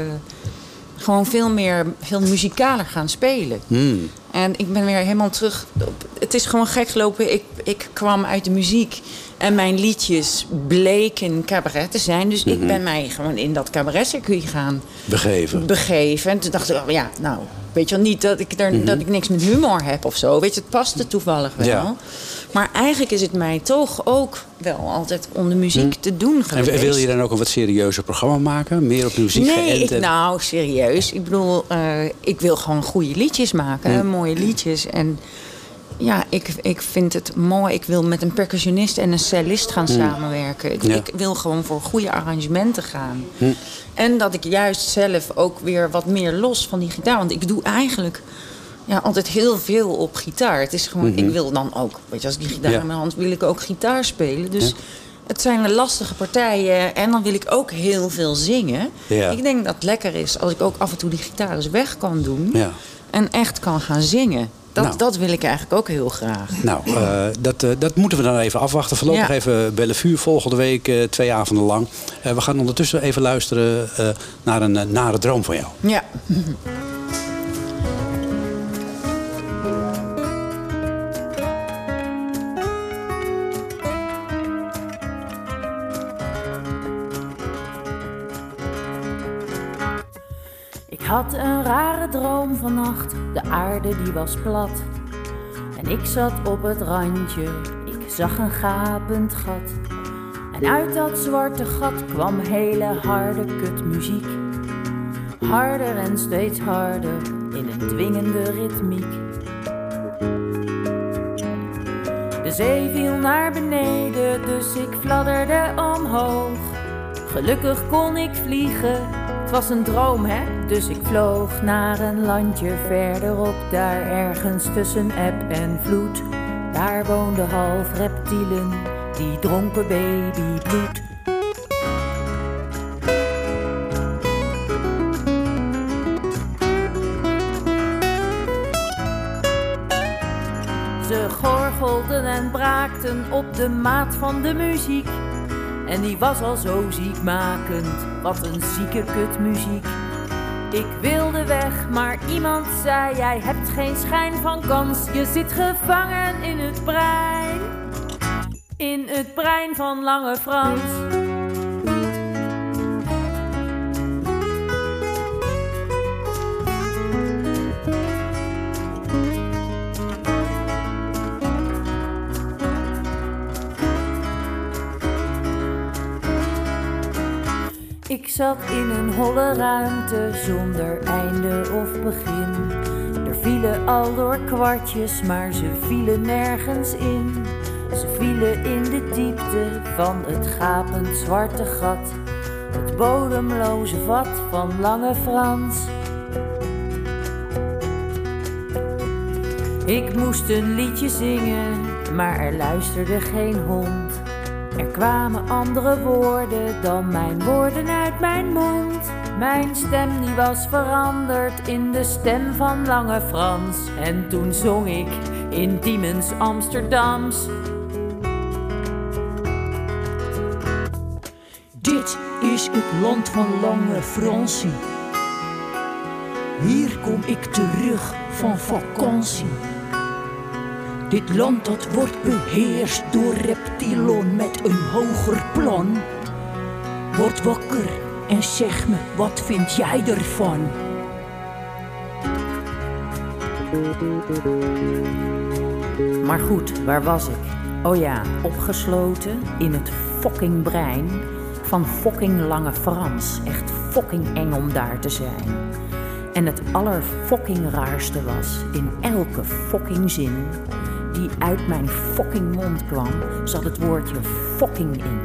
Speaker 6: gewoon veel meer, veel muzikaler gaan spelen.
Speaker 2: Hmm.
Speaker 6: En ik ben weer helemaal terug. op- Het is gewoon gek gelopen. Ik, ik kwam uit de muziek. En mijn liedjes bleken cabaret te zijn. Dus ik ben mij gewoon in dat cabaretcircuit gaan
Speaker 2: Begeven.
Speaker 6: begeven. En toen dacht ik, oh ja, nou, weet je wel, niet dat ik, er, dat ik niks met humor heb of zo. Weet je, het paste toevallig wel.
Speaker 2: Ja.
Speaker 6: Maar eigenlijk is het mij toch ook wel altijd om de muziek te doen
Speaker 2: En
Speaker 6: geweest.
Speaker 2: wil je dan ook een wat serieuzer programma maken? Meer op muziek
Speaker 6: Nee, ik,
Speaker 2: en-
Speaker 6: nou, serieus. Ik bedoel, eh, ik wil gewoon goede liedjes maken. Mooie liedjes. En ja, ik, ik vind het mooi. Ik wil met een percussionist en een cellist gaan samenwerken. Ik.
Speaker 2: Ja.
Speaker 6: ik wil gewoon voor goede arrangementen gaan.
Speaker 2: Hm.
Speaker 6: En dat ik juist zelf ook weer wat meer los van die gitaar. Want ik doe eigenlijk ja, altijd heel veel op gitaar. Het is gewoon, ik wil dan ook, weet je, als ik die gitaar
Speaker 2: Mhm. Ja.
Speaker 6: in mijn hand wil ik ook gitaar spelen. Dus
Speaker 2: Ja.
Speaker 6: het zijn lastige partijen. En dan wil ik ook heel veel zingen. Ik denk dat het lekker is als ik ook af en toe die gitaar eens weg kan doen.
Speaker 2: Ja.
Speaker 6: En echt kan gaan zingen. Dat,
Speaker 2: Nou.
Speaker 6: dat wil ik eigenlijk ook heel graag.
Speaker 2: Nou, eh, dat, eh, dat moeten we dan even afwachten. Voorlopig
Speaker 6: Ja.
Speaker 2: even Bellevue volgende week, eh, twee avonden lang. We gaan ondertussen even luisteren naar een nare droom van jou.
Speaker 6: Ja.
Speaker 10: Had een rare droom vannacht, de aarde die was plat. En ik zat op het randje, ik zag een gapend gat. En uit dat zwarte gat kwam hele harde kutmuziek. Harder en steeds harder, in een dwingende ritmiek. De De zee viel naar beneden, dus ik fladderde omhoog. Gelukkig kon ik vliegen, het was een droom hè. Dus ik vloog naar een landje verderop, daar ergens tussen eb en vloed. Daar woonden half reptielen, die dronken babybloed. Ze gorgelden en braakten op de maat van de muziek. En die was al zo ziekmakend, wat een zieke kutmuziek. Ik wilde weg, maar iemand zei: Jij hebt geen schijn van kans. Je zit gevangen in het brein. In het brein van Lange Frans. Zat in een holle ruimte zonder einde of begin. Er vielen al door kwartjes, maar ze vielen nergens in. Ze vielen in de diepte van het gapend zwarte gat. Het bodemloze vat van Lange Frans. Ik moest een liedje zingen, maar er luisterde geen hond. Er kwamen andere woorden dan mijn woorden uit mijn mond. Mijn stem die was veranderd in de stem van Lange Frans. En toen zong ik in Diemens Amsterdams.
Speaker 12: Dit is het land van Lange Fransie. Hier kom ik terug van vakantie. Dit land dat wordt beheerst door reptilon met een hoger plan. Word wakker en zeg me, wat vind jij ervan?
Speaker 10: Maar goed, waar was ik? Oh ja, opgesloten in het fucking brein van fucking Lange Frans. Echt fucking eng om daar te zijn. En het allerfucking raarste was, in elke fucking zin die uit mijn fucking mond kwam, zat het woordje fucking in.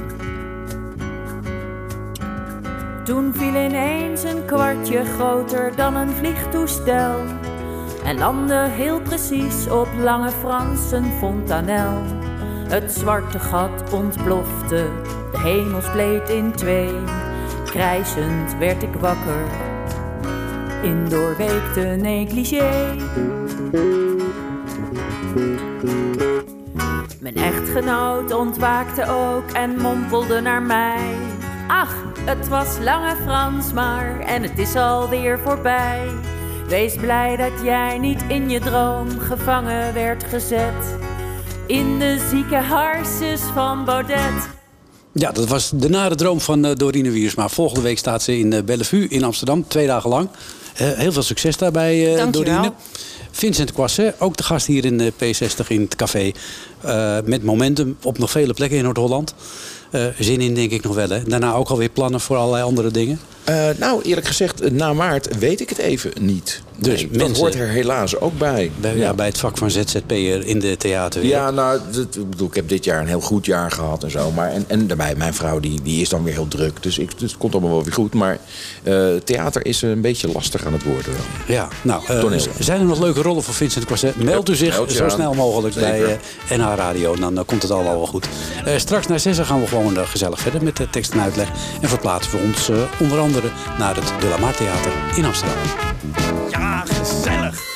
Speaker 10: Toen viel ineens een kwartje groter dan een vliegtoestel en landde heel precies op Lange Frans een fontanel. Het zwarte gat ontplofte, de hemel spleet in twee. Krijzend werd ik wakker in doorweekte negligé. Mijn echtgenoot ontwaakte ook en mompelde naar mij. Ach, het was lange Frans maar en het is alweer voorbij. Wees blij dat jij niet in je droom gevangen werd gezet. In de zieke harses van Baudet.
Speaker 2: Ja, dat was de nare droom van eh, Dorine Wiersma. Volgende week staat ze in eh, Bellevue in Amsterdam, twee dagen lang. Eh, heel veel succes daarbij, eh
Speaker 6: Dankjewel.
Speaker 2: Dorine. Vincent Quasset, ook de gast hier in de P60 in het café. Eh, met momentum op nog vele plekken in Noord-Holland. Eh, zin in, denk ik nog wel. Hè? Daarna ook alweer plannen voor allerlei andere dingen.
Speaker 3: Eh, nou, eerlijk gezegd, eh, na maart weet ik het even niet.
Speaker 2: Dus
Speaker 3: Nee, dat
Speaker 2: mensen-
Speaker 3: hoort er helaas ook bij.
Speaker 2: Bij, ja. bij het vak van ZZP'er in de theaterwereld.
Speaker 3: Ja, nou, dat- ik bedoel, ik heb dit jaar een heel goed jaar gehad en zo. Maar, en, en daarbij, mijn vrouw die, die is dan weer heel druk. Dus, ik, dus het komt allemaal wel weer goed. Maar eh, theater is een beetje lastig aan het worden wel.
Speaker 2: Ja, nou, zijn er nog leuke rollen voor Vincent Quasset? Meld u zich zo snel mogelijk bij
Speaker 3: Zeker.
Speaker 2: NH Radio. En dan komt het allemaal wel goed. Straks na zes gaan we gewoon gezellig verder met de tekst en uitleg. En verplaatsen we ons onder andere naar het De La Mar Theater in Amsterdam.
Speaker 13: Ja, gezellig.